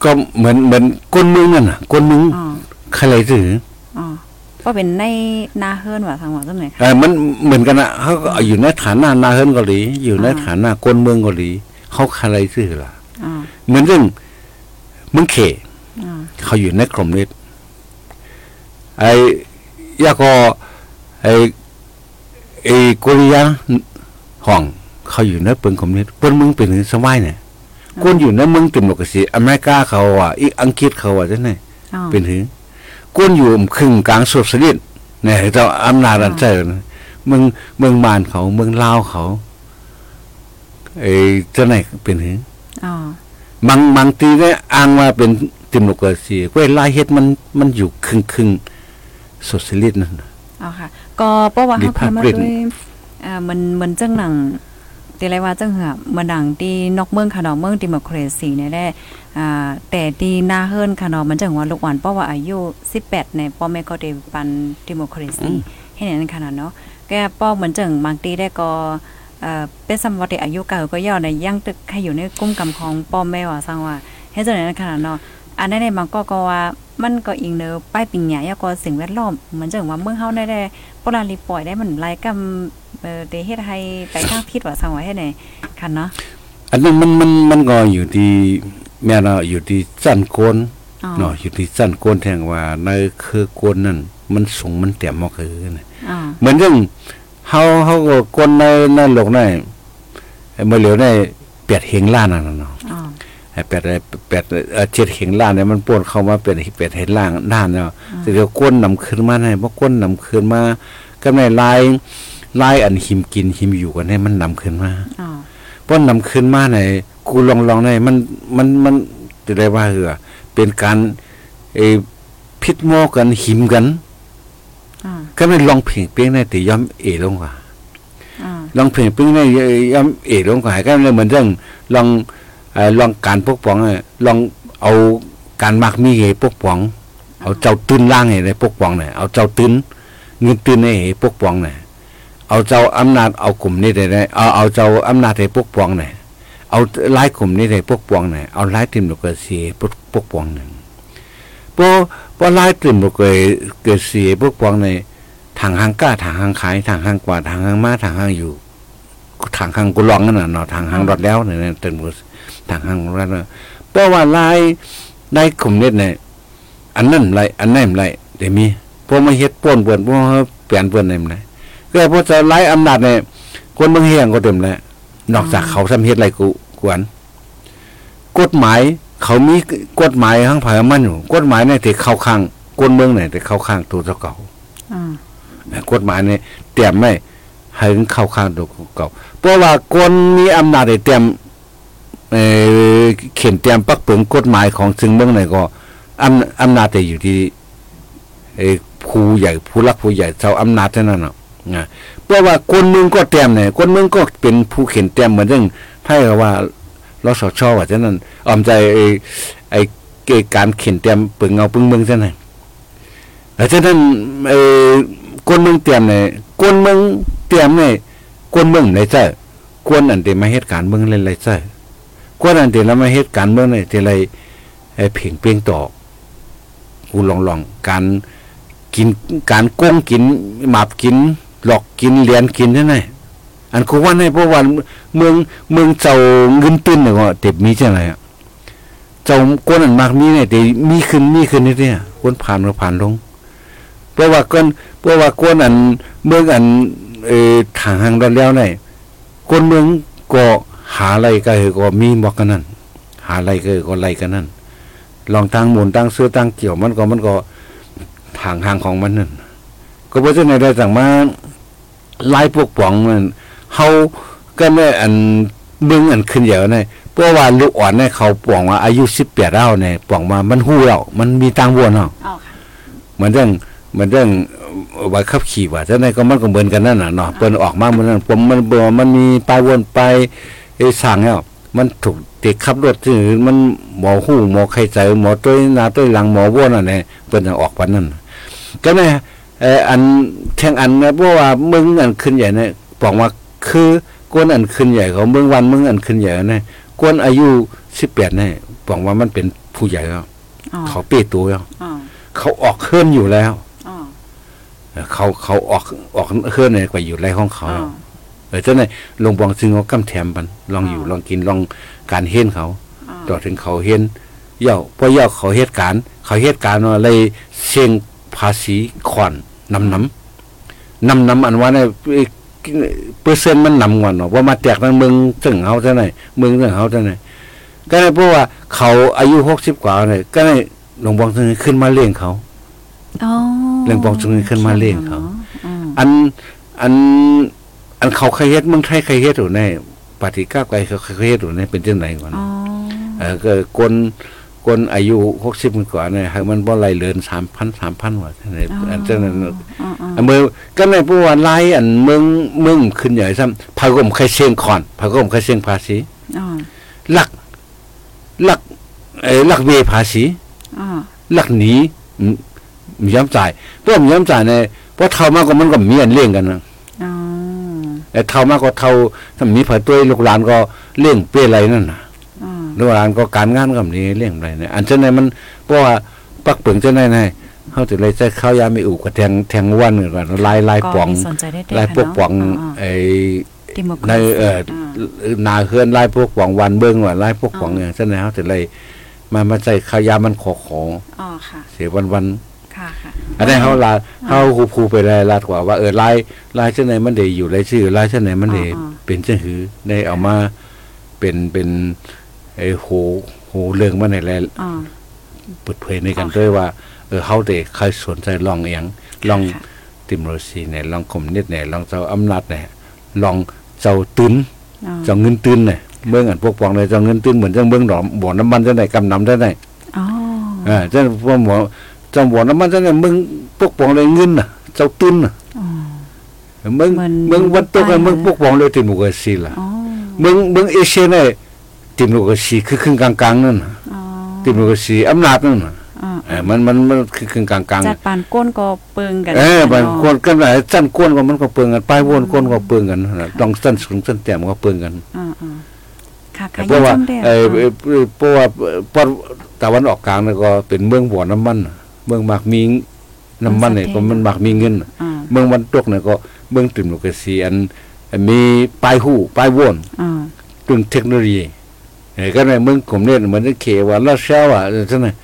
ก็เหมือนเหมือนก้นมึงนั่นน่ะก้นมึงอ๋อใครเลยถืออ๋อ ว่าเป็นในนาเฮิรนว่าทางว่าจังไหนค่ะเออมันเหมือนกันนะเขาก็อยู่ในฐานะนาเฮิรนเกาหลีอยู่ในอ่าฐานะก้นเมืองเกาหลีเขาใครเลยถือล่ะอ๋อเหมือนเรื่องมึงเขอ๋อเขาอยู่ในกรมนิดไอ้ยาก็ไอ้ไอ้กุริยาห้อง เขาอยู่ในเปิงกรมนิดเปิ้นมึงเป็นถึงสมัยเนี่ยคนอยู่ในเมืองติมโลกสิอเมริกาเขาอะอีกอังกฤษเขาอะจังได๋อ๋อเป็นถึง คนอยู่ครึ่งกลางโซเชียลิสต์เนี่ยเจ้าอำนาจอันเจ้านะเมืองเมืองมานเขาเมืองลาวเขาไอ้จังได๋เป็นถึงอ๋อบางบางทีเนี่ยอ้างว่าเป็นดิโมคราซีเว้ยลายเฮ็ดมันมันอยู่ครึ่งครึ่งโซเชียลิสต์นั่นน่ะเอาค่ะ ก็เพราะว่ามีเขาเคยมาภาพเปลี่ยนด้วยอ่ามันเหมือนจังหนังตีไรว่าจังเหือเหมือนหนังที่นอกเมืองค่ะเนาะเมืองดิโมคราซีเนี่ยได้ อ่าแต่ที่หน้าเฮิรนค่ะเนาะมันจังว่าลูกหวานเพราะว่าอายุ 18เนี่ยพ่อแม่ก็ได้ปันดิโมคราซีให้นั่นค่ะเนาะแกป้อเหมือนจังบางทีได้ก็เอ่อเป็นสมวัติอายุเก่าก็ย่อในย่างตึกให้อยู่ในกุ้มกำของพ่อแม่ว่าสร้างว่าให้จังนั้นค่ะเนาะอันนั้นในบางก็ก็ว่ามันก็อิงเนอป้ายปิงหยายาก็สิ่งแวดล้อมเหมือนจังว่าเมืองเฮาได้ได้ปราลีปล่อยได้มันรายกรรมเอ่อเตเฮ็ดให้ไปทางผิดว่าสังว่าเฮ็ดไหนคันเนาะอันนั้นมันมันมันก็อยู่ที่ แม่เนาะอยู่ที่สั้นโกนอ๋อเนาะอยู่ที่สั้นโกนแทงว่าในคือโกนนั่นมันสูงมันเต็มมากคือน่ะอ๋อเหมือนเรื่องเฮาเฮาก็คนในในโลกในไอ้เมื่อเหลียวในเปียดเฮงล้านนั่นน่ะเนาะอ๋อไอ้เปียดไอ้เปียดเอ่อเจ็ดเฮงล้านเนี่ยมันป่วนเข้ามาเป็นเปียดเฮงล้านด้านเนาะแต่เดี๋ยวก้นนำขึ้นมาให้บ่ก้นนำขึ้นมาก็ในลายลายอันหิมกินหิมอยู่กันให้มันนำขึ้นมาอ๋อป้อนนำขึ้นมาใน กูลองลองในมันมันมันจะได้ว่าเหรอเป็นการเออพิษโมกันหิมกันอ๋อก็ไม่ลองเพ่งเปี้ยงในแต่ย่อมเอลงกว่าอ๋อลองเพ่งเปี้ยงในย่อมเอลงกว่าก็เลยเหมือนเรื่องลองเอ่อลองการปกป้องอะลองเอาการมักมีเหปกป้อง เอาเจ้าตื้นล่างให้ได้ปกป้องเนี่ยเอาเจ้าตื้นเงินตื้นให้ปกป้องเนี่ยเอาเจ้าอำนาจเอากลุ่มนี้ได้ได้เอาเอาเจ้าอำนาจให้ปกป้องเนี่ย เอาหลายกลุ่มนี้ได้ปกป้องเนี่ยเอาหลายทีมลูกเกิดเสียปกปกป้องหนึ่งพอพอหลายทีมลูกเกิดเกิดเสียปกป้องในทางห้างก้าทางห้างขายทางห้างกว่าทางห้างมาทางห้างอยู่ทางห้างกุลองนั่นน่ะเนาะทางห้างรถแล้วเนี่ยเต็มหมดทางห้างรถแล้วเพราะว่าหลายลายกลุ่มนี้เนี่ยอันนั้นไรอันนั้นไรเดี๋ยวมีพวกมาเฮ็ดป้วนเปิ่อนพวกเปลี่ยนเปิ่นอะไรมันก็พวกจะไล่อำนาจเนี่ยคนเมืองเฮียงก็เต็มแล้ว นอกจากเขาทำเฮ็ดไรกูกวนกฎหมาย เขามีกฎหมายข้างภายมันอยู่กฎหมายเนี่ยที่เข้าข้างคนเมืองเนี่ยที่เข้าข้างตัวเจ้าเก่าอ๋อกฎหมายเนี่ยเตรียมไม่ให้มันเข้าข้างตัวเก่าเพราะว่าคนมีอำนาจได้เตรียมเอ่อเขียนเตรียมปักเปิงกฎหมายของซึ่งเมืองไหนก็อำอำนาจจะอยู่ที่เออผู้ใหญ่ผู้รักผู้ใหญ่เจ้าอำนาจเท่านั้นน่ะนะ เพราะว่าคนเมึงก็เตรียมเนี่ยคนเมึงก็เป็นผู้เขียนเตรียมเหมือนเรื่องถ้าเกิดว่ารสชอว่าฉะนั้นออมใจไอ้ไอ้เกี่ยวกับการเขียนเตรียมปึงเงาปึงเมืองซะหน่อยแล้วฉะนั้นเออคนเมืองเตรียมเนี่ยคนเมืองเตรียมเนี่ยคนเมืองไหนเจ้าคนอันเดียมาเหตุการณ์เมืองเล่นไรเจ้าคนอันเดียแล้วมาเหตุการณ์เมืองเนี่ยทีไรไอ้เพ่งเปลียงต่อกูลองลองการกินการโก้งกินหมาบกิน หลอกกินเหรียญกินนั่นไงอันกูว่าในเพราะว่าเมืองเมืองเจ้าเงินตื้นเนี่ยก็เต็บมีจังไรอะเจ้าก้นอันมากมีเนี่ยแต่มีขึ้นมีขึ้นนี่เนี่ยก้นผ่านมาผ่านลงเพราะว่าก้นเพราะว่าก้นอันเมืองอันเออทางห่างดอนแล้วเนี่ยก้นเมืองก็หาอะไรก็คือก็มีบอกกันนั่นหาอะไรก็ก็อะไรกันนั่นลองตั้งหมุนตั้งเสื้อตั้งเกี่ยวมันก็มันก็ทางทางของมันนั่นก็เพราะฉะนั้นได้สั่งมา ไล่พวกป๋องมันเฮาก็ได้อันเบิ่งอันขึ้นเยอะเนี่ยเพราะว่าลูกอ่อนเนี่ยเขาป่องว่าอายุสิบแปดแล้วเนี่ยป่องมามันหู้แล้วมันมีตังวนเนาะอ๋อค่ะเหมือนเรื่องเหมือนเรื่องเอ่อใบขับขี่ว่าฉะนั้นก็มันก็เหมือนกันนั่นน่ะเนาะเปิ้นออกมาเหมือนนั้นผมมันบ่มันมีป้ายวนไปไอ้สั่งแล้วมันถูกเด็กขับรถที่มันหมอหู้หมอไข้ใจหมอต้วยหนาต้วยหลังหมอวนนั่นแหละเปิ้นจะออกปานนั้นก็แม่ เอ่ออันแข่งอันนะเพราะว่ามึงอันขึ้นใหญ่เนี่ยบอกว่าคือกวนอันขึ้นใหญ่เขาเมืองวันมึงอันขึ้นใหญ่เนี่ยกวนอายุ18เนี่ยบอกว่ามันเป็นผู้ใหญ่แล้วอ๋อเขาเป้ตัวแล้วอ๋อเขาออกเคลื่อนอยู่แล้วอ๋อเออเขาเขาออกออกเคลื่อนเนี่ยกว่าอยู่ไรของเขาอ๋อเออเจ้าไหนลงบองซึ่งเขากำแถมปันลองอยู่อ๋อลองกินลองการเห็นเขาอ๋อต่อถึงเขาเห็นเย่าพอเย่าเขาเหตุการณ์เขาเหตุการณ์ว่าเลยเสียง ภาษีขอนนำน้ำนำน้ำอันว่าเนี่ยเปอร์เซ็นต์มันนำกว่าเนาะว่ามาแตกนั้นเมืองซึ่งเขาเท่าไหนเมืองซึ่งเขาเท่าไหนก็เลยเพราะว่าเขาอายุหกสิบกว่าเนี่ยก็เลยหลวงบองซึ่งขึ้นมาเลี้ยงเขาอ๋อเรื่องปองจุงขึ้นมาเลี้ยงเขาอืมอันอันอันเขาเคยเฮ็ดเมืองไทยเคยเฮ็ดอยู่ในปฏิกาไกลเขาเคยเฮ็ดอยู่ในเป็นจังไดก่อนอ๋อเออก็คน คนอายุ60กว่าเนี่ยให้มันบ่ไหลเลิน3,000 3,000ว่าจังไดอันจังนั้นอ๋ออ๋ออันเมืองก็ในผู้ว่าไล่อันเมืองเมืองขึ้นใหญ่ซ้ำพากมเคยเชียงขอนพากมเคยเชียงภาษีอ๋อลักลักเอ้ยลักเวภาษีอ๋อลักหนีอืมมีย้ำจ่ายเพราะมีย้ำจ่ายเนี่ยเพราะเท่ามากกว่ามันก็มีอันเลี้ยงกันนะอ๋อแต่เท่ามากกว่าเท่าถ้ามีผัดตัวลูกหลานก็เลี้ยงเปี้ยอะไรนั่นน่ะ อ๋อลูกหลานก็การงานกับนี้เลี้ยงอะไรเนี่ยอันเช่นไหนมันเพราะว่าปักเปิงเช่นไหนไงเขาจะเลยใช้ข้าวยาไม่อุกกับแทงแทงวันกันลายลายป่องก็มีสนใจได้ลายพวกป่องอ๋อไอ้ดิโมคในราซีเอ่อนาเคลื่อนลายพวกป่องวันเบิ้งว่าลายพวกป่องอย่างเช่นไหนเขาจะเลยมามาใส่ข้าวยามันขอขออ๋อค่ะ เสียวันวันค่ะค่ะอันนี้เขาลาเขาครูครูไปรายลาดกว่าว่าเออลายลายเช่นไหนมันได้อยู่รายชื่อลายเช่นไหนมันได้อ่าเป็นเช่นหือได้เอามาเป็นเป็น ไอ้โหโหเรื่องมันในรายอ่าเปิดเผยในกันด้วยว่า เออเขาได้ใครสนใจลองเอียงลองค่ะติมโรซีเนี่ยลองคอมเน็ตเนี่ยลองเจ้าอำนาจเนี่ยลองเจ้าตุนอ่าเจ้าเงินตุนเนี่ยเมืองอันพวกปองเลยเจ้าเงินตุนเหมือนเจ้าเมืองดอกบ่อน้ำมันเจ้าไหนกำนำเจ้าไหนอ๋ออ่าเจ้าพวกหมอเจ้าบ่อน้ำมันเจ้าไหนเมืองพวกปองเลยเงินน่ะ เจ้าตุนน่ะอ๋อเมืองเหมือนเมืองวันตกใต้เมืองพวกปองเลยติมโรซีล่ะอ๋อเมืองเมืองเอเชียเนี่ย ติมโรซีคือครึ่งกลางๆนั่นน่ะอ๋อติมโรซีอำนาจนั่นน่ะอ่าเออมันมันมันคือครึ่งกลางๆจัดปานก้นก็เปิงกันเออเนาะบางคนกันไหนสั้นก้นก็มันก็เปลืองกันป้ายวนก้นก็เปลืองกันนะต้องสั้นสูงสั้นแต้มก็เปลืองกันอ่าอ่าค่ะค่ะเพราะว่ายังจำได้ไอ้อ่าไอ้เพราะว่าปอนตะวันออกกลางนี่ก็เป็นเมืองบ่อน้ำมันน่ะเมืองมากมีน้ำมันเนี่ยก็มันมากมีเงินน่ะอ่าเมืองวันตกเนี่ยก็เมืองติมโลกซีอันอันมีป้ายหู้ป้ายวนอ่าตึงเทคโนโลยีเอ้ ก็ในเมืองกลุ่มเนี่ยเหมือนเขว่าลาเซลอะซั่นน่ะ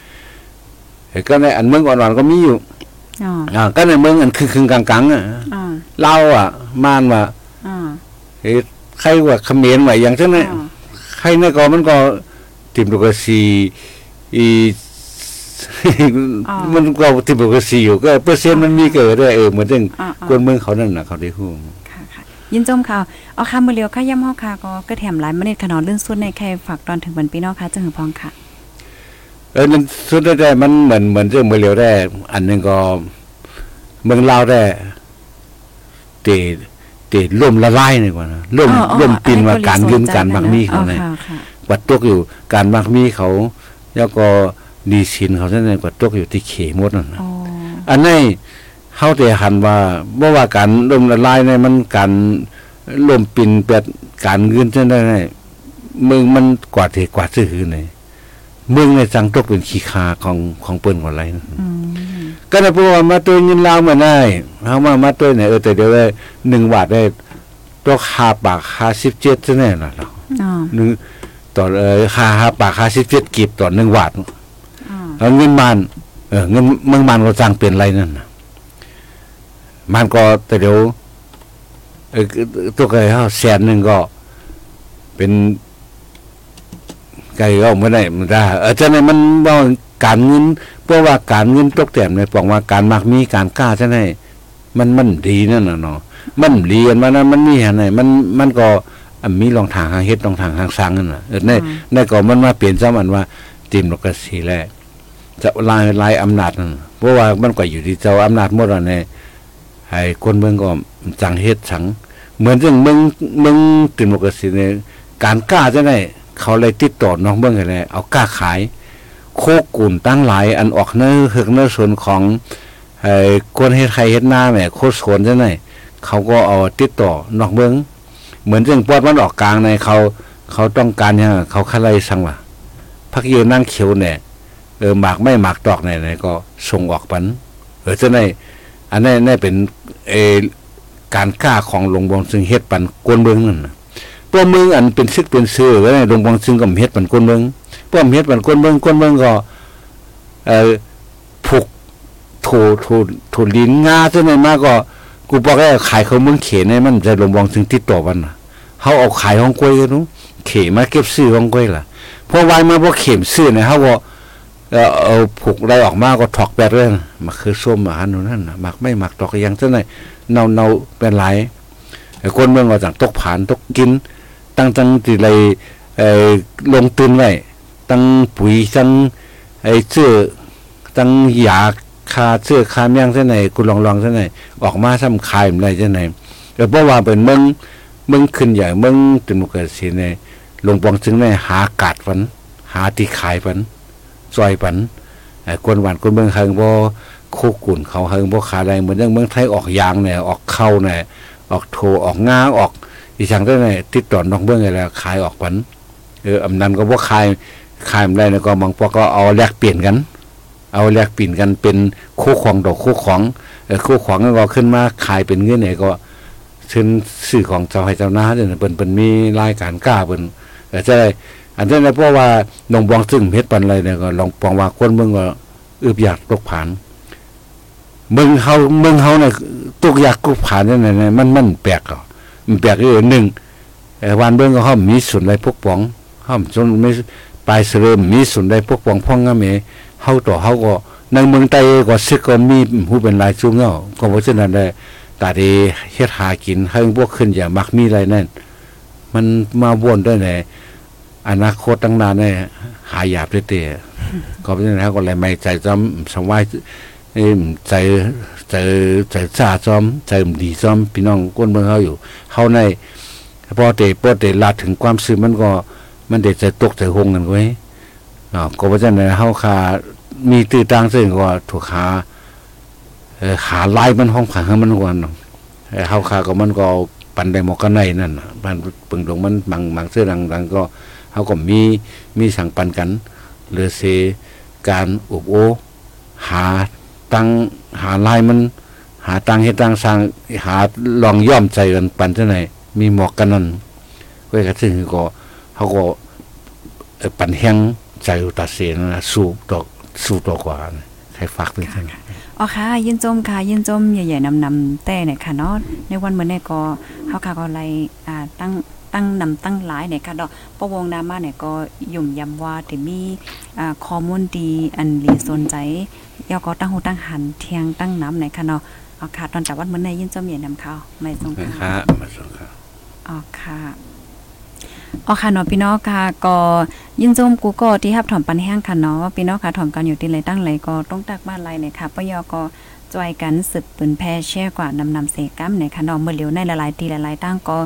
เอ้ก็ในอันเมืองอ่อนๆก็มีอยู่อ่าอ่าก็ในเมืองอันคือๆกลางๆอะอ่าเล่าอะม่านว่าอ่าเฮ้ยใครว่าเขมรว่าอย่างเช่นนั้นอ่าใครเนี่ยก็มันก็ติมโลกซีอีอ่ามัมันก็ติมโลกซีอยู่ก็เปอร์เซ็นต์มันมีเกิดด้วยเออเหมือนเรื่องอ่าคนเมืองเขานั่นน่ะเขาได้ฮู้ค่ะค่ะ ยินจมข่าวเอาค่ะมื้อเลียวค่ะย่ำเฮาค่ะก็กระแถมหลายมื้อนี้ขนอนลื่นสุดในใครฝากตอนถึงวันปีเนาะค่ะจังหือพองค่ะเออนั่นสุดได้มันเหมือนเหมือนเรื่องเมืองเร็วได้ อันหนึงก็เมืองลาวได้เตเตล่มละลายนี่กว่านะล่มอ๋ออ๋อล่มปินอัว่าการเงินสใจการมักมีเขาอ๋อเนี่ยค่ะค่ะกวัดตกอยู่การมักมีเขา แล้วก็ดีสินเขาเท่านั้นกวัดตกอยู่ที่เขมดนั่นน่ะอ๋ออันนี้ เฮาแต่หันว่าบ่ว่าการล่มละลายในมันการล่มปินเป็ดการเงินจังได๋มึงมันกว่าที่กว่าซื่อคือไหนมึงในจังตกเป็นขี้คาของของเปิ้นกว่าไรนะอืมก็ได้เพราะว่ามาตัวยินลาวมาได้เฮามามาตัวเนี่ยเออแต่เดี๋ยวได้1บาทได้ตก5บาท57ซะแน่ล่ะเราอ๋อหนึ่งต่อเออค่า5บาท57กีบต่อ1บาทอ๋อแล้วเงินมันเออเงินเมืองมันก็จ้างเป็นไรนั่นน่ะ มันก็แต่เดี๋ยวตัวไก่เขาแสนหนึ่งก็ เป็นไก่ก็ไม่ได้มันได้เออฉะนั้นมันว่าการเงินเพราะว่าการเงินตกแต่มในปองว่าการมักมีการกล้าใช่ไหมมันมันดีนั่นน่ะเนาะมันเรียนมานะมันมีอะไรมันมันก็มีรองทางหางเฮ็ดรองทางหางสร้างนั่นน่ะเออในในก็มันมาเปลี่ยนซ้ำอันว่าทีมโลกสีแรกจะลายลายอำนาจนั่นเพราะว่ามันก็อยู่ที่เจ้าอำนาจหมดอะใน ให้คนเมืองก็จังเฮ็ดสังเหมือนเรื่องเมืองเมืองติมกสิในการกล้าจะได้เขาเลยติดต่อน้องเมืองกันเลยเอากล้าขาย โคกุ่นตั้งหลาย อันออกเนื้อเหือกเนื้อส่วนของไอ้คนเฮ็ดไข่เฮ็ดหน้าแหม่โคตรสวนจะไหนเขาก็เอาติดต่อนอกเมือง เหมือนเรื่องปอดมันออกกลางในเขาเขาต้องการเนี่ยเขาคาไลสั่งว่าพักเยนั่งเขียวเนี่ยเออหมากไม่หมากตอกไหนไหนก็ส่งออกปันเออจะในอันนี้นี่เป็น เอการกล้าของหลวงบองซึ่งเฮ็ดปันกวนเมืองนั่นน่ะพวกเมืองอันเป็นซึกเป็นซื่อไว้ในหลวงบองซึ่งก็เฮ็ดปันกวนเมืองพวกเฮ็ดปันกวนเมืองกวนเมืองก็เอ่อผูกถูถูถูลิ้นงาซะในมาก็กูบอกให้ขายเขาเมืองเขนให้มันจะหลวงบองซึ่งติดต่อวันน่ะเฮาเอาขายห้องกล้วยกันนู้เขมาเก็บซื้อห้องกล้วยล่ะพอวายมาพอเข็มซื้อเนี่ยเฮาก็ แล้วเอาผูกอะไรออกมาก็ถอกแปดเลยนะมันคือส้มอาหารนู่นนั่นนะหมักไม่หมักตอกยังเท่าไหร่เนาเนาเป็นหลายไอ้คนเมืองก็ต่างตกผานตกกิน ตั้งตั้งที่ไรไอ้ลงตุนไว้ตั้งปุ๋ยตั้งไอ้เสื้อตั้งยาคาเสื้อคาเมียงเท่าไหร่กูลองลองเท่าไหร่ออกมาทำคายอะไรเท่าไหร่แต่เพราะว่าเป็นเมืองเมืองขึ้นใหญ่เมืองติมุกเสีในลงปองซึ่งในหากาดฟัน หาที่ขายฟัน ซอยปันไอ้คนหวานคนเมืองเฮงบ่คุกกุ่นเขาเฮงบ่ขาได้เหมือนเรื่องเมืองไทยออกยางเนี่ยออกเข้าเนี่ยออกโทออกงาออกอีช่างได้เนี่ยติดต่อนอกเมืองไงแล้วขายออกปันเอออำนั้นก็บ่ขายขายไม่ได้แล้วก็บางพวกก็เอาแลกเปลี่ยนกัน เอาแลกเปลี่ยนกันเป็นคู่ของดอกคู่ของเออคู่ของก็ขึ้นมาขายเป็นเงินเนี่ยก็ซึ่งสื่อของเจ้าให้เจ้าหน้าเนี่ยเปิ้นเปิ้นมีรายการกล้าเปิ้นเออจะได้ อันนั้นนะเพราะว่าหนองบองซึ่งเฮ็ดปันอะไรเนี่ยก็ลองปองว่าคนเมืองก็อึบอยากตกผานเมืองเฮาเมืองเฮาน่ะตกอยากกุผ่านนั่นน่ะมันมันแปลกอะมันแปลกอยู่หนึ่งเอ่อวันเบิ่งก็เฮามีส่วนใดปกปองเฮาจนไม่ปลายเสริมมีส่วนใดปกปองพ่องงะแม่เฮาต่อเฮาก็ในเมืองใต้ก็ซึกก็มีผู้เป็นหลายจุงเนาก็เพราะฉะนั้นได้ตาดีเฮ็ดหากินให้พวกขึ้นอย่ามักมีอะไรนั่นมันมาวนด้วยใน อนาคตตั้งนานเนี่ยหายาบเตะๆก็เพราะฉะนั้นก็เลยไม่ใจจำสงไว้เอ้ยใจใจใจซาซ้อมใจดีซ้อมพี่น้องก้นเมืองเขาอยู่เขาในพอเตะปอเตะลาดถึงความซื่อมันก็ มันเด็ดใจตกใจหงกันไว้เนาะก็เพราะฉะนั้นเฮาคามีตื้อตังซึ่งก็ถูกหาเอ่อหาลายมันห้องผังให้มันก่อนเนาะเอ่อเฮาคาก็มันก็ปันได้หมอกกันในนั่นน่ะบ้านปึงตรงมันบางบางเสื้อดังๆก็ เฮาก็มีมีสั่งปันกันหรือเสการอบโอ หาตังหาลายมัน หาตังให้ตังสร้างหาลองย่อมใจกันปันเท่าไหนมีหมอกกันนั่นก็กระซึ่งก็เขาก็เอ่อปันแห้งใจอุตาเสนนะสู้ต่อสู้ต่อกว่าใครฝากเป็นทั้งอ๋อค่ะ ยินจมค่ะ ยินจมใหญ่ๆนำๆแต่เนี่ยค่ะเนาะในวันเมื้อนี้ก็เฮาค่ะก็ไล่อ่าตั้ง ตั้งนำตั้งหลายเนี่ยค่ะดอกปะวงนามาเนี่ยก็ยุ่มยำว่าที่มีอ่าข้อมูลดีอันหลีสนใจยอก็ตั้งหูตั้งหันเทียงตั้งน้ำเนี่ยค่ะเนาะอ๋อค่ะตอนจากวันมื้อนี้ยินจมใหญ่นำเขาไม่ทรงนะค่ะคะมาส่งครับอ๋อค่ะอ๋อค่ะเนาะพี่น้องค่ะก็ยินจมกูก็ที่รับถอมปันแห้งค่ะเนาะพี่น้องค่ะถอมกันอยู่ที่ไรตั้งไรก็ต้องตักบ้านไรเนี่ยค่ะปะยอก็ จอยกันสืบปืนแพร่แช่กว่านำนำเสกัมในค่ะเนาะเมื่อเหลียวในหลายๆทีหลายๆตั้งก็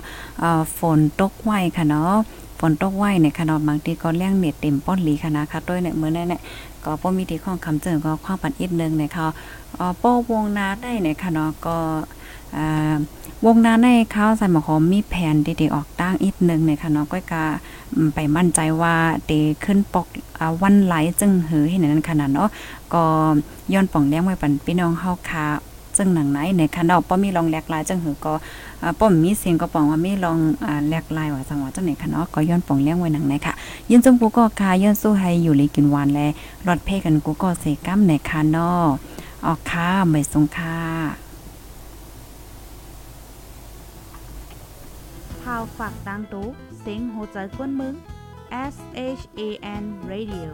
ฝนตกไหวค่ะเนาะฝนตกไหวในค่ะเนาะบางทีก็เลี้ยงเน็ตเต็มป้อนหลีค่ะนะคะด้วยเนี่ยมื้อนั้นเนี่ยก็พอมีที่ข้องคำเจอก็ข้องปันอีกนึงในค่ะเอ่อป้อวงนาได้ในค่ะเนาะก็ วงนาในข้าวใส่หมอหอมมีแผนดีๆออกตั้งอีกหนึ่งเนี่ยค่ะเนาะก้อยกาไปมั่นใจว่าเตขึ้นปอกวันไหลจึงหือให้นั้นขนาดเนาะก็ย้อนป่องเลี้ยงไว้ปันพี่น้องเฮาคาจึงหนังไหนเนี่ยค่ะเนาะป้อมีลองแหลกลายจึงหือก็อ่าป้อมมีเสียงก็ปองว่ามีลองแหลกลายว่าจังหวะจังไหนค่ะเนาะก็ย้อนป่องเลี้ยงไว้หนังไหนค่ะยินจงกูก็คาย้อนสู้ให้อยู่ลีกินหวานแลรอดเพ่กันกูก็เสกัมในค่ะเนาะออกค่ะไม่สงค่ะ ข่าวฝากดังตู้เสียงโหใจกวนมึง S H A N Radio